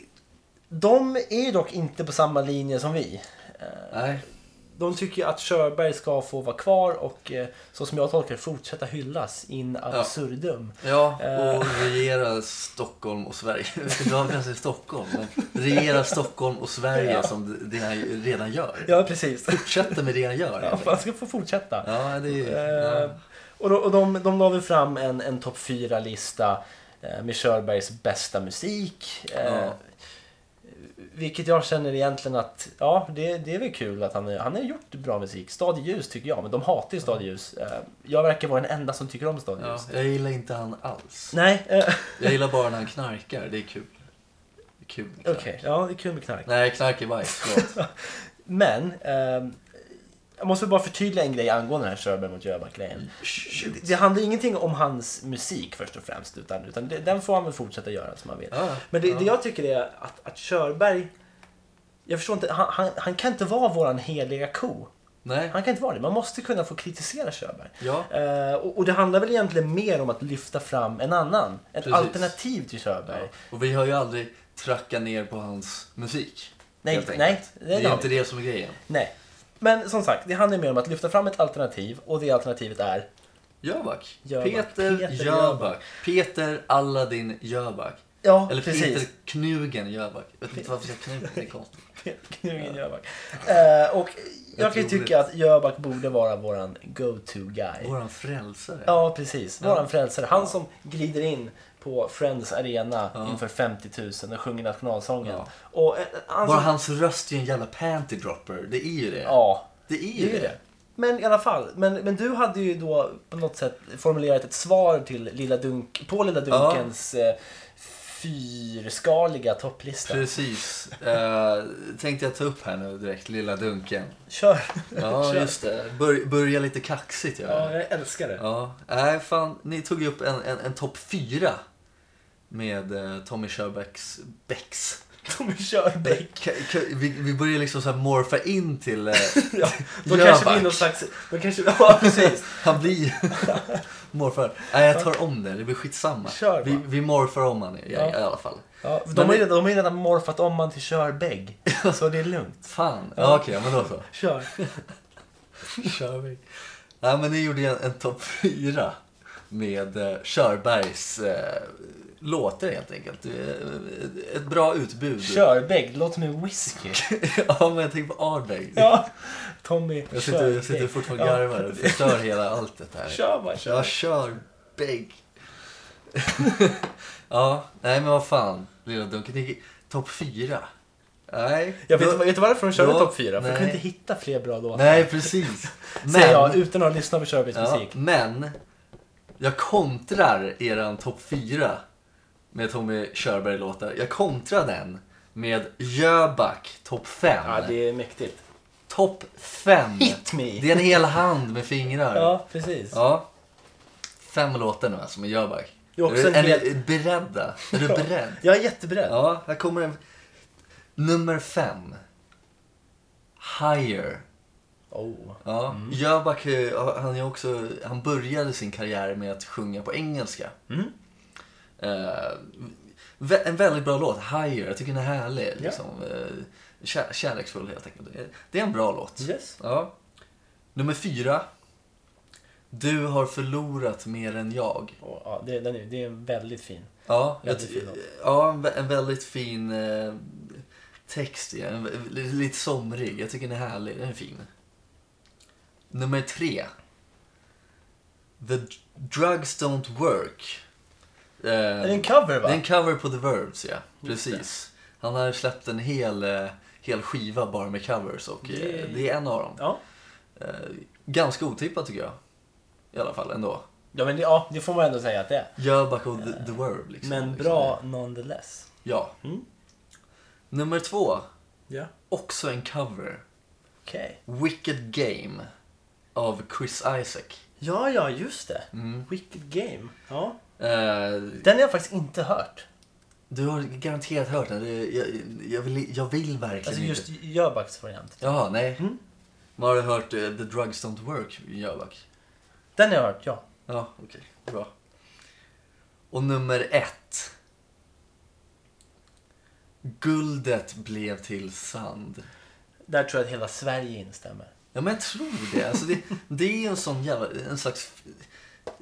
de är ju dock inte på samma linje som vi. Nej, de tycker att Körberg ska få vara kvar och eh, så som jag tolkar det, fortsätta hyllas in absurdum. Ja, Eh. och regera Stockholm och Sverige. Du har kanske Stockholm, men regera Stockholm och Sverige Ja. som det han redan gör. Ja, precis. Fortsätter med det han gör. Ja, han ska få fortsätta. Ja, det är... Eh, och de, och de, de la väl fram en, en topp 4-lista eh, med Körbergs bästa musik. Eh, Ja. Vilket jag känner egentligen att, ja, det, det är väl kul att han, han har gjort bra musik. Stad ljus tycker jag, men de hatar ju Stad ljus. Eh, Jag verkar vara den enda som tycker om Stad i Ja, jag gillar inte han alls. Nej, Jag gillar bara när han knarkar, det är kul. Det är kul med knark. okej, ja det är kul med knark. Nej, knark är bajs. Men, ehm, jag måste bara förtydliga en grej angående den här Körberg mot Jöback-grejen. Det, det handlar ingenting om hans musik först och främst, utan, utan det, den får han väl fortsätta göra som han vill. Ja, Men det, ja. det jag tycker är att, att Körberg, jag förstår inte, han, han, han kan inte vara våran heliga ko. Nej, Han kan inte vara det. Man måste kunna få kritisera Körberg. ja. Eh, och, och det handlar väl egentligen mer om att lyfta fram en annan. Ett Precis. alternativ till ja. Körberg. Och vi har ju aldrig trackat ner på hans musik. Nej, nej, det det är inte det som är grejen. Nej. Men som sagt, det handlar mer om att lyfta fram ett alternativ och det alternativet är Jöback. Jöback. Peter, Peter Jöback. Peter Aladdin Jöback. Ja, Eller precis. Peter Knugen Jöback. Jag vet inte varför jag säger Knugen, det är konstigt. Knugen Jöback. Eh, och jag kan ju tycka att Jöback borde vara våran go-to guy. Våran frälsare. Ja, precis. Våran frälsare. Han som glider in på Friends Arena Ja. inför 50 000 och sjunger nationalsången. Ja. Och, eh, han Bara hans röst är ju en jävla panty dropper. Det är ju det. Ja, Det är det ju är ju det. det. Men i alla fall, men, men du hade ju då på något sätt formulerat ett svar till Lilla Dunk, på Lilla Dunkens eh, fyrskaliga topplista. Precis. Uh, tänkte jag ta upp här nu direkt, lilla Dunken. Kör! Ja, Kör. just det. Bör, börja lite kaxigt gör Ja, jag. jag älskar det. Ja, nej fan. Ni tog ju upp en, en, en topp fyra med eh, Tommy Körbäcks Becks. Tommy Körbeck. Vi, vi börjar liksom så här morfa in till eh, Ja, då kanske blir någon slags... Då kanske, ja, precis. Han blir morfar. Nej, jag tar om det. Det blir skitsamma. Kör vi, vi morfar om han i, Ja. i alla fall. Ja, de, har ju de har ju redan morfat om man till Körbägg. Så det är lugnt. Fan. Ja, okej, men då så. Kör. Kör vi. Nej, men ni gjorde en, en topp fyra med eh, Körbergs eh, låtar helt enkelt. Eh, Ett bra utbud. Körbägg, låt mig whisky. ja, men jag tänker på Ardbeg. Ja. Tommy Jag sitter, jag sitter fortfarande och garvar och förstör hela alltet här. Kör bara, kör. Ja, kör bägg. ja, nej men vad fan. Lilla Dunken topp fyra. Nej. Jag vet, då- vet du varför de körde topp fyra? För de nej. kunde inte hitta fler bra låtar. Nej, precis. Säger jag utan att ha lyssnat på Körbäcks ja, musik. men jag kontrar eran topp fyra med Tommy Körberg-låtar. Jag kontrar den med Jöback topp fem. Ja, det är mäktigt. Topp fem. Hit me! Det är en hel hand med fingrar. Ja, precis. Ja. Fem låtar nu alltså med Jöback. Är är en är ni beredda? Är du beredd? Jag är jätteberedd. Ja, här kommer en. Nummer fem. Higher. Oh. Ja. Jöback, eh, han, är också, han började sin karriär med att sjunga på engelska. Mm. Eh, en väldigt bra låt, Higher. Jag tycker den är härlig. Ja. Liksom. Eh, kär, kärleksfull helt enkelt. Det är en bra låt. Yes. Ja. Nummer fyra. Du har förlorat mer än jag. Och, ja, det, den är, det är en väldigt fin. Ja, Väldigt fin låt. ja en, en väldigt fin eh, text. Ja. En, lite somrig. Jag tycker den är härlig. Den är fin. Nummer tre. The drugs don't work. Eh, Är det en cover va? det är en cover på The Verbs, ja. Precis. Han har släppt en hel, eh, hel skiva bara med covers och eh, Det- det är en av dem. Ja. Ganska otippat tycker jag. I alla fall ändå. Ja, men det, ja, det får man ändå säga att det är. Jöback och the, the Verb. Liksom. Men Liksom. bra nonetheless. Ja. Mm. Nummer två. Ja. Också en cover. Okej. Wicked Game. Av Chris Isaac. Ja, ja, just det. Mm. Wicked Game. Ja. Eh, Den har jag faktiskt inte hört. du har garanterat hört den. Jag, jag, vill, jag vill verkligen Alltså just inte. Jöbacks variant. Jaha, nej. Mm. Men har du hört eh, The Drugs Don't Work Jöback? Den har jag hört, ja. Ja, okej. Bra. Och nummer ett. Guldet blev till sand. Där tror jag att hela Sverige instämmer. Ja men jag tror det. Alltså det, det är en sån jävla, en slags,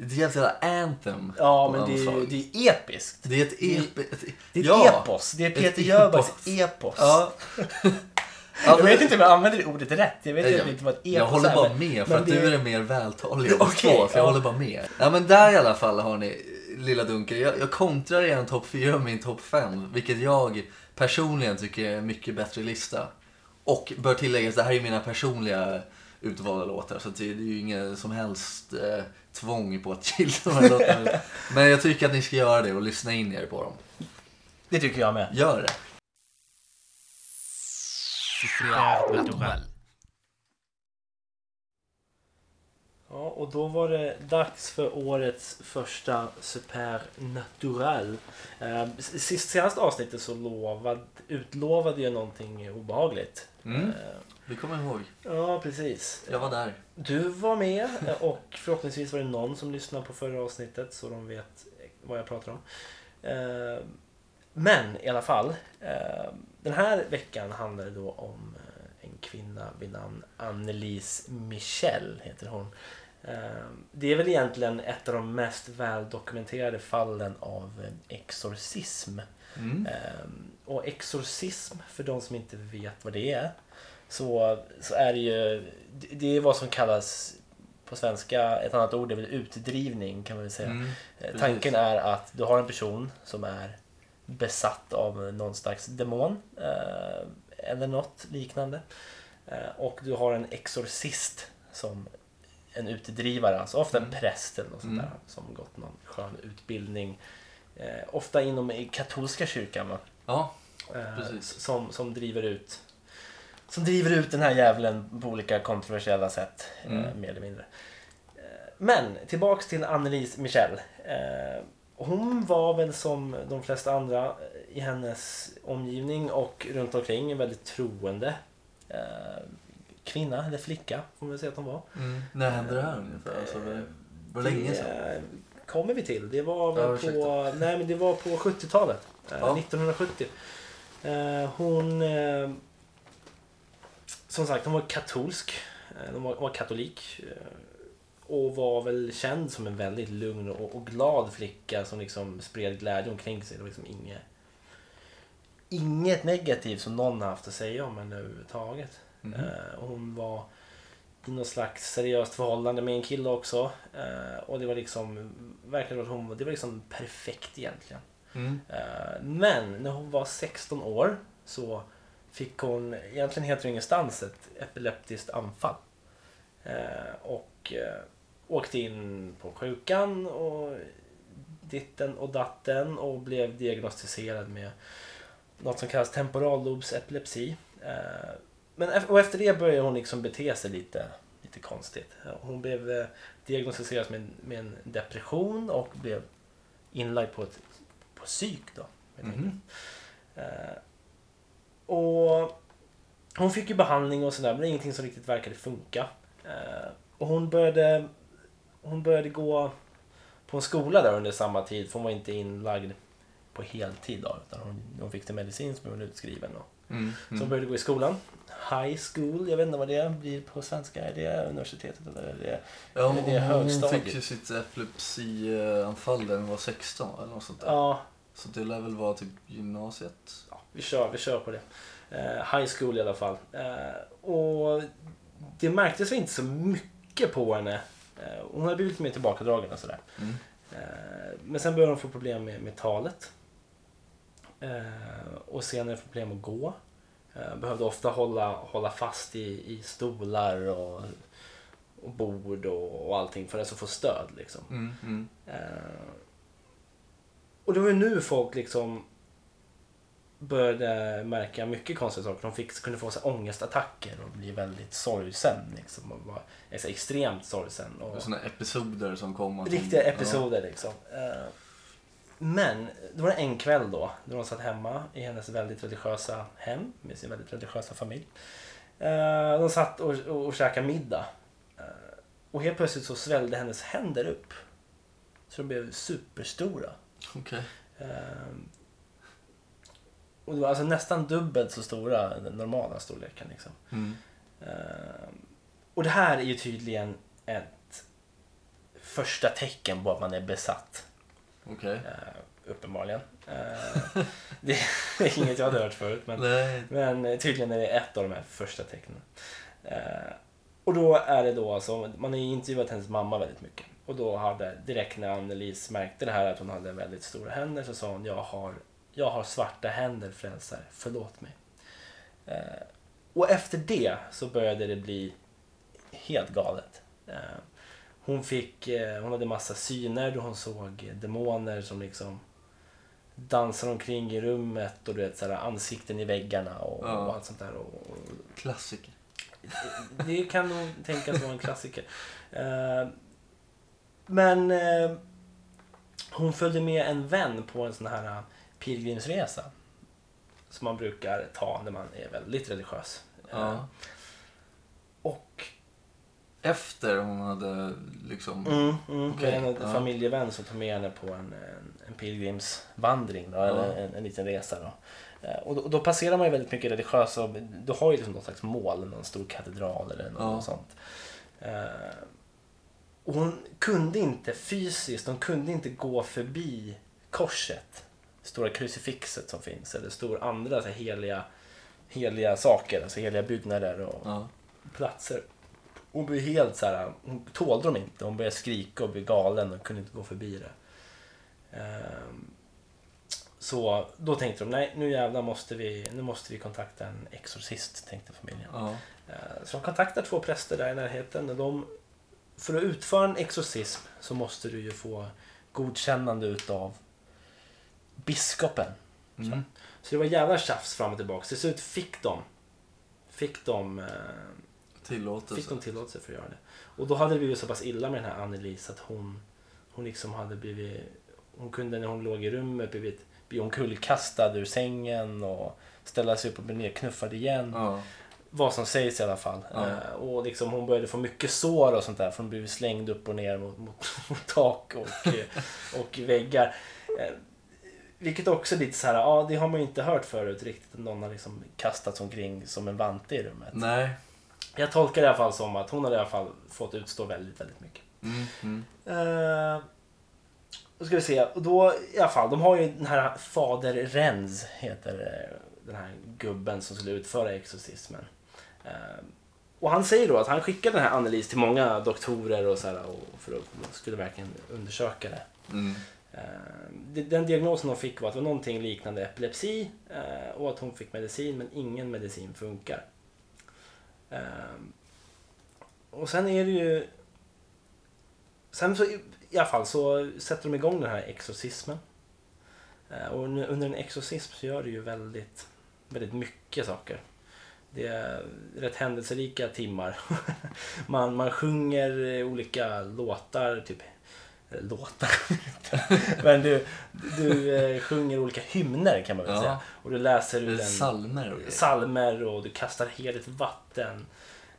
ett jävla anthem. Ja, men det är, det är episkt. det är ett det är- ep, ett, Det är ett ja. epos. Det är Peter. Jöbacks epos. Ja. Jag vet inte om jag använder ordet rätt. Jag vet egentligen inte vad ett epos Jag håller är, bara men- med för men att det- du är den mer vältaliga av Okej, två, så jag ja. håller bara med. Ja men där i alla fall har ni Lilla Dunkel. Jag, jag kontrar er en topp 4 med min topp 5, vilket jag personligen tycker är en mycket bättre lista. Och bör tilläggas, det här är mina personliga utvalda låtar, så det, det är ju inget som helst eh, tvång på att gilla de här låtarna. Men jag tycker att ni ska göra det och lyssna in er på dem. Det tycker jag med. Gör det. Ja, och då var det dags för årets första Supernatural. Eh, sist senaste avsnittet så lovad, utlovade jag någonting obehagligt. Mm. Eh, Vi kommer ihåg. ja, precis. Jag var där. Du var med eh, och förhoppningsvis var det någon som lyssnade på förra avsnittet så de vet vad jag pratar om. Eh, Men i alla fall, eh, den här veckan handlar det då om eh, en kvinna vid namn Annelise Michel, heter hon. Eh, Det är väl egentligen ett av de mest väldokumenterade fallen av eh, exorcism. Mm. Och exorcism, för de som inte vet vad det är, så, så är det ju, det- det är vad som kallas på svenska, ett annat ord är väl utdrivning kan man väl säga. Mm. Eh. Tanken är att du har en person som är besatt av någon slags demon eh, eller något liknande. Eh, och du har en exorcist som en utdrivare, alltså ofta en Mm. präst eller något sånt Mm. där som gått någon skön utbildning. Eh, ofta inom i katolska kyrkan va? Ja, Precis. som, som driver ut som driver ut den här djävulen på olika kontroversiella sätt. Eh, Mm. mer eller mindre. Eh, men tillbaks till Annelise Michel. Eh, hon var väl som de flesta andra eh, i hennes omgivning och runt omkring en väldigt troende eh, kvinna eller flicka får man väl säga att hon var. Mm. När hände det här ungefär? Alltså, det var länge sedan. Det eh, kommer vi till. Det var väl Ja, på, nej, men det var på 70-talet. Eh, Ja. 1970. Eh, hon... Eh, som sagt, hon var katolsk. Eh, hon var, hon var katolik. Eh, och var väl känd som en väldigt lugn och, och glad flicka som liksom spred glädje omkring sig. Det var liksom inget, inget negativt som någon har haft att säga om henne överhuvudtaget. Eh, och hon var i något slags seriöst förhållande med en kille också. Eh, och det var liksom, verkligen att hon, det var liksom perfekt egentligen. Mm. Eh, men när hon var 16 år så fick hon egentligen helt ur ingenstans ett epileptiskt anfall. Eh, och eh, åkte in på sjukan och ditten och datten och blev diagnostiserad med något som kallas temporallobsepilepsi. Eh, men och efter det började hon liksom bete sig lite, lite konstigt. Hon blev diagnostiserad med, med en depression och blev inlagd på ett på psyk då. Och hon fick ju behandling och sådär men ingenting som riktigt verkade funka. Eh, och hon började, hon började gå på en skola där under samma tid för hon var inte inlagd på heltid då, utan hon, hon fick det medicin som hon utskriven. Och, Mm. Så hon Mm. började gå i skolan. High school, jag vet inte vad det blir på svenska. Är det universitetet eller är det... Ja, Eller det är hon, hon högstadiet. fick ju sitt epilepsianfall när hon var 16 eller något sånt där. Ja, Så det lär väl vara typ gymnasiet. Vi, kör, vi kör på det. Eh, high school i alla fall. Eh, och det märktes inte så mycket på henne. Eh, hon hade blivit lite mer tillbakadragen och sådär. Mm. Eh, men sen började hon få problem med, med talet. Eh, och senare problem att gå. Eh, behövde ofta hålla, hålla fast i, i stolar och, och bord och, och allting för att få stöd. Liksom. Mm. Mm. Och det var ju nu folk liksom började märka mycket konstiga saker. De fick, kunde få så ångestattacker och bli väldigt sorgsen. Liksom, och var alltså, extremt sorgsen. Och, Sådana episoder som kom. Riktiga episoder liksom. Eh, Men det var en kväll då, när hon satt hemma i hennes väldigt religiösa hem med sin väldigt religiösa familj. Eh, De satt och, och, och käkade middag. Eh, Och helt plötsligt så svällde hennes händer upp. Så de blev superstora. Ja. Och det var alltså nästan dubbelt så stora den normala storleken. Liksom. Mm. Eh, och det här är ju tydligen ett första tecken på att man är besatt. Okej. Uh, uppenbarligen. Uh, det är inget jag hade hört förut. Men, men tydligen är det ett av de här första tecknen. Uh, och då är det då alltså, man har ju intervjuat hennes mamma väldigt mycket. Och då hade, direkt när Annelise märkte det här att hon hade väldigt stora händer så sa hon jag har, jag har svarta händer frälsare, förlåt mig. Eh, och efter det så började det bli helt galet. Eh, hon, fick, eh, hon hade massa syner då hon såg demoner som liksom dansar omkring i rummet och du vet, så här, ansikten i väggarna och, Ja. och allt sånt där. Och, och Klassiker. det kan nog tänkas vara en klassiker. Men hon följde med en vän på en sån här pilgrimsresa. Som man brukar ta när man är väldigt religiös. Eh, Ja. Och Efter hon hade liksom... mm, mm, Okej, en ja. familjevän som tog med henne på en, en, en pilgrimsvandring, då, eller en, en liten resa. Då. Eh, Och då, då passerar man ju väldigt mycket religiösa, du har ju liksom någon slags mål, någon stor katedral eller något Ja. sånt. Eh, och hon kunde inte fysiskt, hon kunde inte gå förbi korset. Stora krucifixet som finns, eller stor andra så här, heliga, heliga saker, alltså heliga byggnader och Ja. platser. Hon blev helt så här, hon tålde dem inte. Hon började skrika och bli galen och kunde inte gå förbi det. Ehm, Så då tänkte de, nej nu jävlar måste vi, nu måste vi kontakta en exorcist, tänkte familjen. Ja. Eh, Så de kontaktar två präster där i närheten. Och de, för att utföra en exorcism så måste du ju få godkännande utav biskopen. Mm. Så det var jävla tjafs fram och tillbaka. Till slut fick de, fick de, eh, Tillåtelse. fick de tillåtelse för att göra det. Och då hade det blivit så pass illa med den här Annelise att hon, hon liksom hade blivit, hon kunde när hon låg i rummet blivit, bli omkullkastad ur sängen och ställa sig upp och bli nedknuffad igen. Ja. Vad som sägs i alla fall. Ja. Eh, och liksom hon började få mycket sår och sånt där för hon blev slängd upp och ner mot, mot, mot tak och, eh, och väggar. Vilket också är lite så här, ja det har man ju inte hört förut riktigt. att Någon har liksom kastats omkring som en vante i rummet. Nej. Jag tolkar det i alla fall som att hon hade i alla fall fått utstå väldigt, väldigt mycket. Mm. Mm. Uh, då ska vi se. Och då i alla fall, de har ju den här Fader Renz heter eh, den här gubben som skulle utföra exorcismen. Eh, och han säger då att han skickade den här Annelise till många doktorer och så här, och för att skulle verkligen undersöka det. Mm. Eh, den diagnosen hon fick var att det var någonting liknande epilepsi eh, och att hon fick medicin men ingen medicin funkar. Eh, och sen är det ju... Sen så i- alla fall så sätter de igång den här exorcismen. Och under en exorcism så gör det ju väldigt, väldigt mycket saker. Det är rätt händelserika timmar. man, man sjunger olika låtar, typ låtar. Men du, du eh, sjunger olika hymner kan man väl Ja. säga. Och du läser ur en Salmer och salmer och du kastar heligt vatten.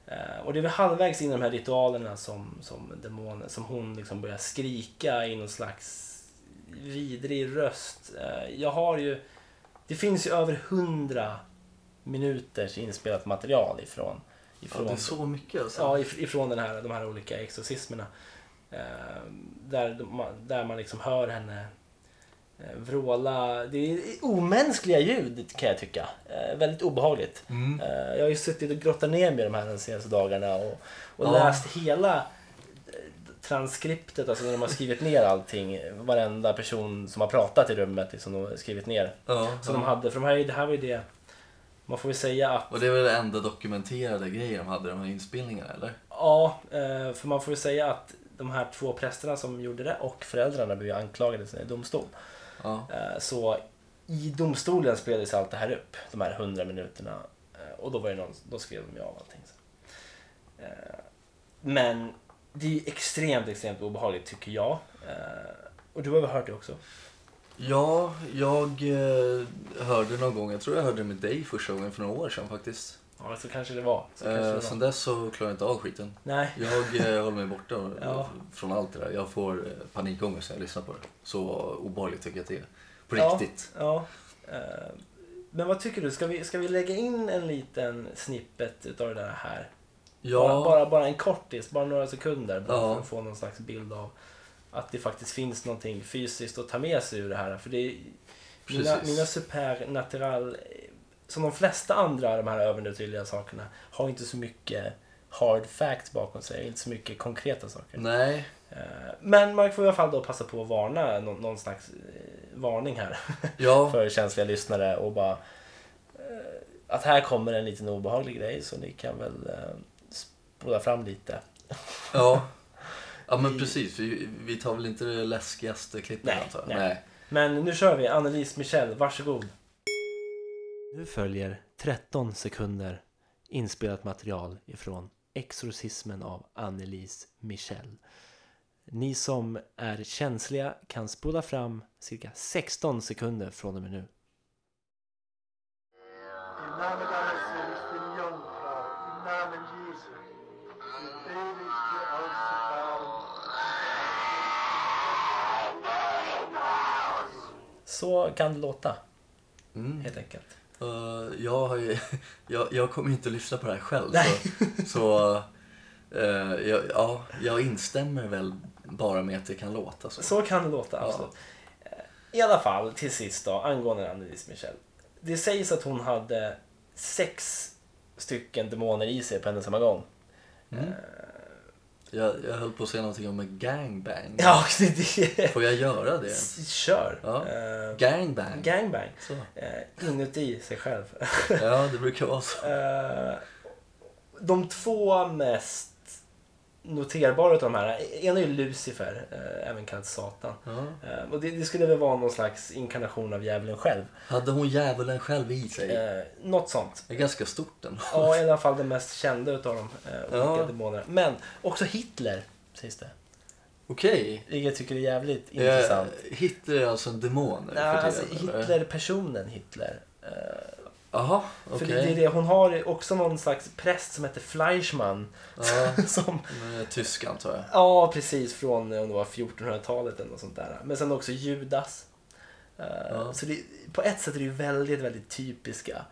Eh, Och det är väl halvvägs in i de här ritualerna som, som demonen, som hon liksom börjar skrika i någon slags vidrig röst. Eh, Jag har ju, det finns ju över hundra minuters inspelat material ifrån, Ja, ifrån det är så mycket alltså. Ja, if- ifrån den här, de här olika exorcismerna. Eh, där, de, där man liksom hör henne eh, vråla. Det är omänskliga ljud kan jag tycka. Eh, väldigt obehagligt. Mm. Eh, jag har ju suttit och grottat ner mig de här de senaste dagarna och, och Ja. läst hela transkriptet, alltså när de har skrivit ner allting. Varenda person som har pratat i rummet liksom, de har skrivit ner. Ja, Så ja. de hade, för de här, det här var ju det, man får väl säga att Och det väl det enda dokumenterade grejer de hade, de här inspelningarna eller? Ja, för man får ju säga att de här två prästerna som gjorde det och föräldrarna blev anklagade i domstol. Ja. Eh, Så i domstolen spelades allt det här upp, de här hundra minuterna. Eh, Och då, var det någon, då skrev de ju av allting. Så. Eh, Men det är ju extremt, extremt obehagligt tycker jag. Och du har väl hört det också? Ja, jag hörde någon gång, jag tror jag hörde det med dig första gången för några år sedan faktiskt. Ja, så kanske det var. Så kanske det Eh, sen dess så klarar jag inte av skiten. Nej, Jag eh, håller mig borta Ja. från allt det där. Jag får eh, panikångest när jag lyssnar på det. Så obehagligt tycker jag att det är. På Ja. riktigt. Ja. eh, Men vad tycker du? Ska vi, ska vi lägga in en liten snippet utav det där här? Ja. Bara, bara, bara en kortis, bara några sekunder. Bara Ja. för att få någon slags bild av att det faktiskt finns någonting fysiskt att ta med sig ur det här. För det är, mina, Precis. mina supernatural, som de flesta andra av de här övernaturliga sakerna, har inte så mycket hard facts bakom sig. Inte så mycket konkreta saker. Nej, Eh, Men man får i alla fall då passa på att varna någon, någon slags eh, varning här ja, för känsliga lyssnare och bara eh, att här kommer en liten obehaglig grej så ni kan väl spola fram lite. ja. Ja men precis, vi, vi tar väl inte det läskigaste klippet antar jag? nej. nej. Men nu kör vi. Annelise Michel, varsågod. Nu följer 13 sekunder inspelat material ifrån Exorcismen av Annelise Michel. Ni som är känsliga kan spola fram cirka 16 sekunder från och med nu. Så kan det låta, Mm. helt enkelt. Eh, jag, har ju, jag, jag kommer inte lyssna på det här själv. Nej. Så, så eh, jag, ja, jag instämmer väl bara med att det kan låta så. Så kan det låta, Ja. absolut. Eh, I alla fall, till sist då, angående Annelise Michel. Det sägs att hon hade sex stycken demoner i sig på en och samma gång. Mm. Jag, jag höll på att säga någonting om en gangbang. Ja, det, det. Får jag göra det? Kör! Ja. Eh, Gangbang. gangbang. Så. Eh, inuti sig själv. Ja, det brukar vara så. Eh, de två mest noterbara av de här, en är ju Lucifer, eh, även kallad Satan. Eh, och det, det skulle väl vara någon slags inkarnation av djävulen själv. Hade hon djävulen själv i sig? Eh, något sånt. Det är ganska stort den. Ja, i alla fall den mest kända utav de eh, olika Ja. demonerna. Men också Hitler, sägs det. Okej. Vilket jag tycker är jävligt Eh, intressant. Hitler är alltså en demon Nej, alltså tiden, eller? Hitler-personen Hitler. Eh, Jaha, För okej. det, det är det, hon har också någon slags präst som heter Fleischmann. Ja, Som, tysk antar jag. ja, precis från eh, om det var 1400-talet eller något sånt där. Men sen också Judas. Eh, Ja. Så det, på ett sätt är det ju väldigt, väldigt typiska,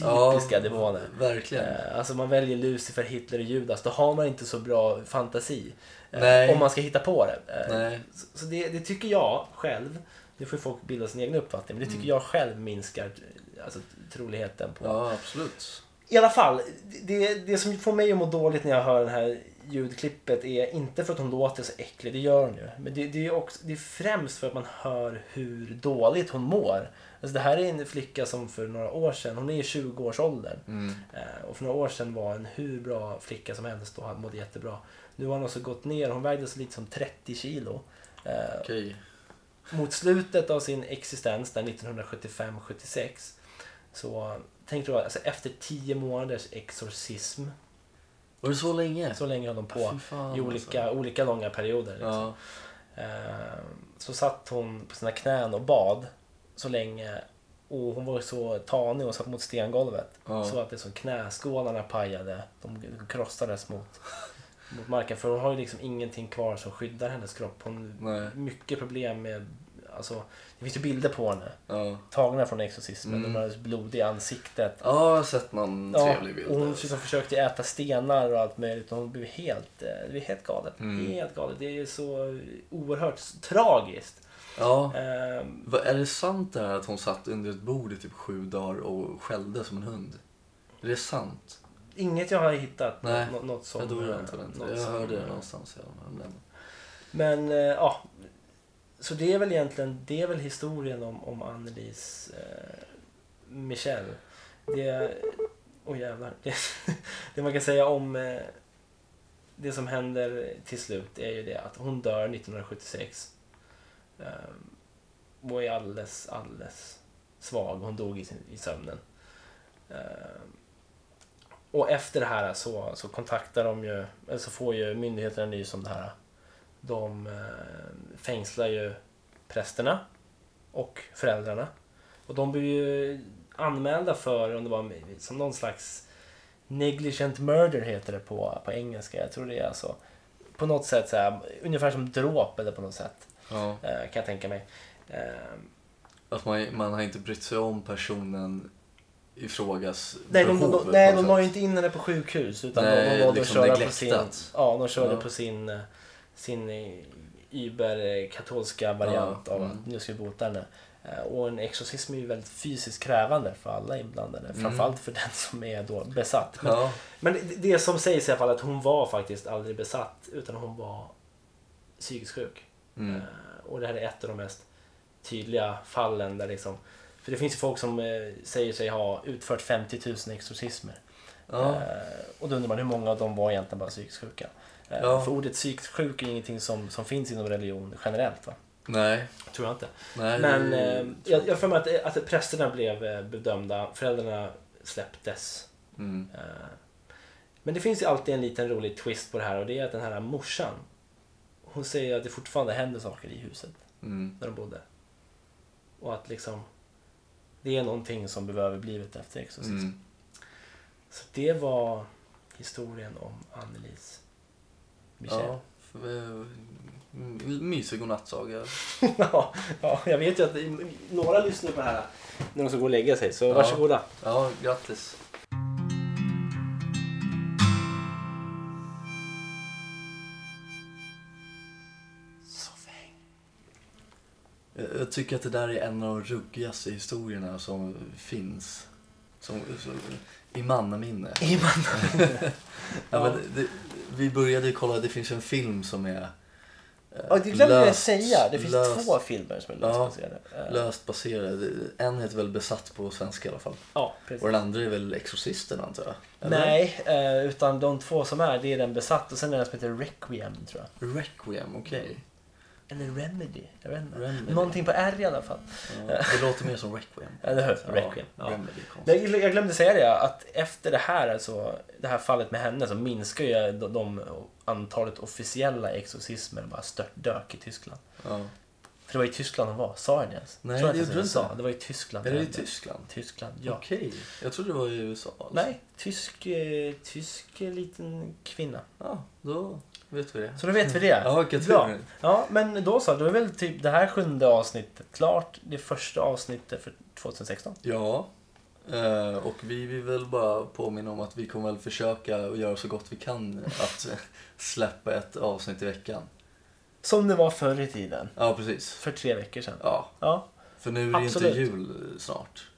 Ja, typiska demoner. Verkligen. Eh, Alltså man väljer Lucifer, Hitler och Judas, då har man inte så bra fantasi. Eh, Nej. Om man ska hitta på det. Eh, Nej. Så så det, det tycker jag själv, nu får folk bilda sin egen uppfattning, men det tycker Mm. jag själv minskar eh, alltså, troligheten på. Ja, absolut. I alla fall, det, det som får mig att må dåligt när jag hör det här ljudklippet är inte för att hon låter så äcklig, det gör hon ju. Men det, det, är, också, det är främst för att man hör hur dåligt hon mår. Alltså det här är en flicka som för några år sedan, hon är i 20-årsåldern. Mm. Och för några år sedan var en hur bra flicka som helst och mådde jättebra. Nu har hon också gått ner, hon vägde så lite som 30 kilo. Eh, Okej. Mot slutet av sin existens, där 1975-76, så tänkte jag, alltså efter 10 månaders exorcism, Var det så länge? så länge höll de på, fan, i olika, olika långa perioder. Liksom. Alltså. Ja. Eh, Så satt hon på sina knän och bad så länge och hon var så tanig och satt mot stengolvet. Ja. Så att det som knäskålarna pajade, de krossades mot, mot marken. För hon har ju liksom ingenting kvar som skyddar hennes kropp. Hon Nej. har mycket problem med, alltså, det finns ju bilder på henne. Ja. Tagna från exorcismen. Mm. De har blodig i ansiktet. ja, jag har sett någon Ja, trevlig bild. hon liksom försökte äta stenar och allt möjligt. Hon blev helt, eh, det blev helt galet. Mm. Helt galet. Det är så oerhört tragiskt. Ja. Va- Är det sant det här att hon satt under ett bord i typ sju dagar och skällde som en hund? Är det sant? Inget jag har hittat. Nej, Något, något som... jag tror inte det. Jag som- hörde det någonstans. Ja, men... Men eh, ja, så det är väl egentligen det är väl historien om, om Annelies eh, Michel. Det, oh jävlar. Det, det man kan säga om eh, det som händer till slut är ju det att hon dör 1976. Eh, och är alldeles, alldeles svag. Hon dog i, sin, i sömnen. Eh, och efter det här så, så kontaktar de ju, eller så får ju myndigheterna nys om det här. De eh, fängslar ju prästerna och föräldrarna. Och de blir ju anmälda för, om det var som någon slags negligent murder heter det på, på engelska. Jag tror det är alltså på något sätt så här, ungefär som dråp eller på något sätt. Ja. Eh, kan jag tänka mig. Eh, Att man, man har inte brytt sig om personen ifrågas Nej, de, de, på nej, de la ju inte in henne på sjukhus utan Nej, de, de valde liksom köra på sin, ja, de körde Ja. på sin, eh, sin eh, überkatolska variant Ja, av mm. att nu ska vi bota henne. Eh, Och en exorcism är ju väldigt fysiskt krävande för alla inblandade. Mm. Framförallt för den som är då besatt. Men, Ja, men det, som sägs i alla fall att hon var faktiskt aldrig besatt utan hon var psykiskt sjuk. mm. Eh, Och det här är ett av de mest tydliga fallen där liksom för det finns ju folk som eh, säger sig ha utfört 50 000 exorcismer. ja. Eh, och då undrar man hur många av dem var egentligen bara psykiskt sjuka. Eh, Ja. För ordet psykiskt sjuk är ingenting som, som finns inom religion generellt. Va? Nej, Tror jag inte. nej. Men eh, jag har för mig att, att prästerna blev eh, bedömda, föräldrarna släpptes. Mm. Eh, Men det finns ju alltid en liten rolig twist på det här och det är att den här morsan hon säger att det fortfarande händer saker i huset Mm. där de bodde. Och att liksom det är någonting som blev överblivet efter exorcism. Mm. Så det var historien om Annelies Michel. Ja, för, eh, mysig godnattsaga. Ja. ja, jag vet ju att några lyssnar på det här när de ska gå och lägga sig. Så Ja. varsågoda. Ja, grattis. Jag jag tycker att det där är en av de ruggigaste historierna som finns. Som, som, I mannaminne. Iman. Ja, men det, vi började ju kolla, det finns en film som är eh, Ja, det glömde jag löst- säga. Det finns löst- två filmer som är Ja. lösbaserade. Eh, löst baserad. En heter väl Besatt på svenska i alla fall. Ja, precis. Och den andra är väl Exorcisten antar jag? Eller? Nej, eh, utan de två som är, det är den besatt och sen är den som heter Requiem tror jag. Requiem, okej. Eller Remedy, jag vet inte. Remedy. Någonting på R i alla fall. Ja, det låter mer som Requiem. Eller hur? Requiem. Ja. Remedy, konstigt. Jag glömde säga det, att efter det här, alltså, det här fallet med henne så minskar ju de, de antalet officiella exorcismer bara störtdök i Tyskland. Ja. För det var i Tyskland hon var, sa jag det ens? Nej, jag det gjorde du inte. sa. Det var i Tyskland. Är det i. Tyskland? Tyskland, ja. Okej, jag trodde det var i USA. alltså. Nej, tysk, eh, tysk eh, liten kvinna. Ja, då vet vi det. Så då vet vi det. Ja, vilken tur. Bra. Ja, men då så. Då är väl typ det här sjunde avsnittet klart. Det första avsnittet för 2016. Ja, eh, och vi vill väl bara påminna om att vi kommer väl försöka och göra så gott vi kan att släppa ett avsnitt i veckan. Som det var förr i tiden. Ja, precis. För tre veckor sedan. Ja, Ja. för nu är det Absolut. inte jul snart.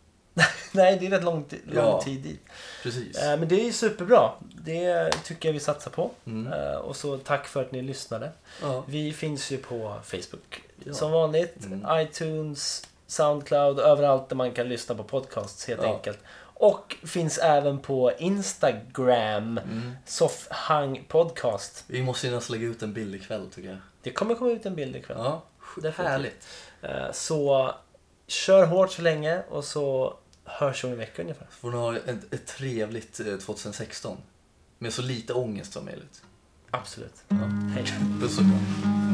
Nej, det är rätt lång, lång Ja. tid dit. Precis. Eh, Men det är ju superbra. Det tycker jag vi satsar på. Mm. Eh, Och så tack för att ni lyssnade. Ja. Vi finns ju på Facebook Ja. som vanligt. Mm. iTunes, Soundcloud, överallt där man kan lyssna på podcasts helt enkelt. Och finns även på Instagram, Mm. Soffhang Podcast. Vi måste ju nästan lägga ut en bild ikväll tycker jag. Det kommer komma ut en bild ikväll. Ja, härligt. Eh, Så kör hårt så länge och så hörs om en vecka ungefär. Så får ni ha ett, ett trevligt eh, 2016. Med så lite ångest som möjligt. Absolut. Ja. Hej. Puss och kram.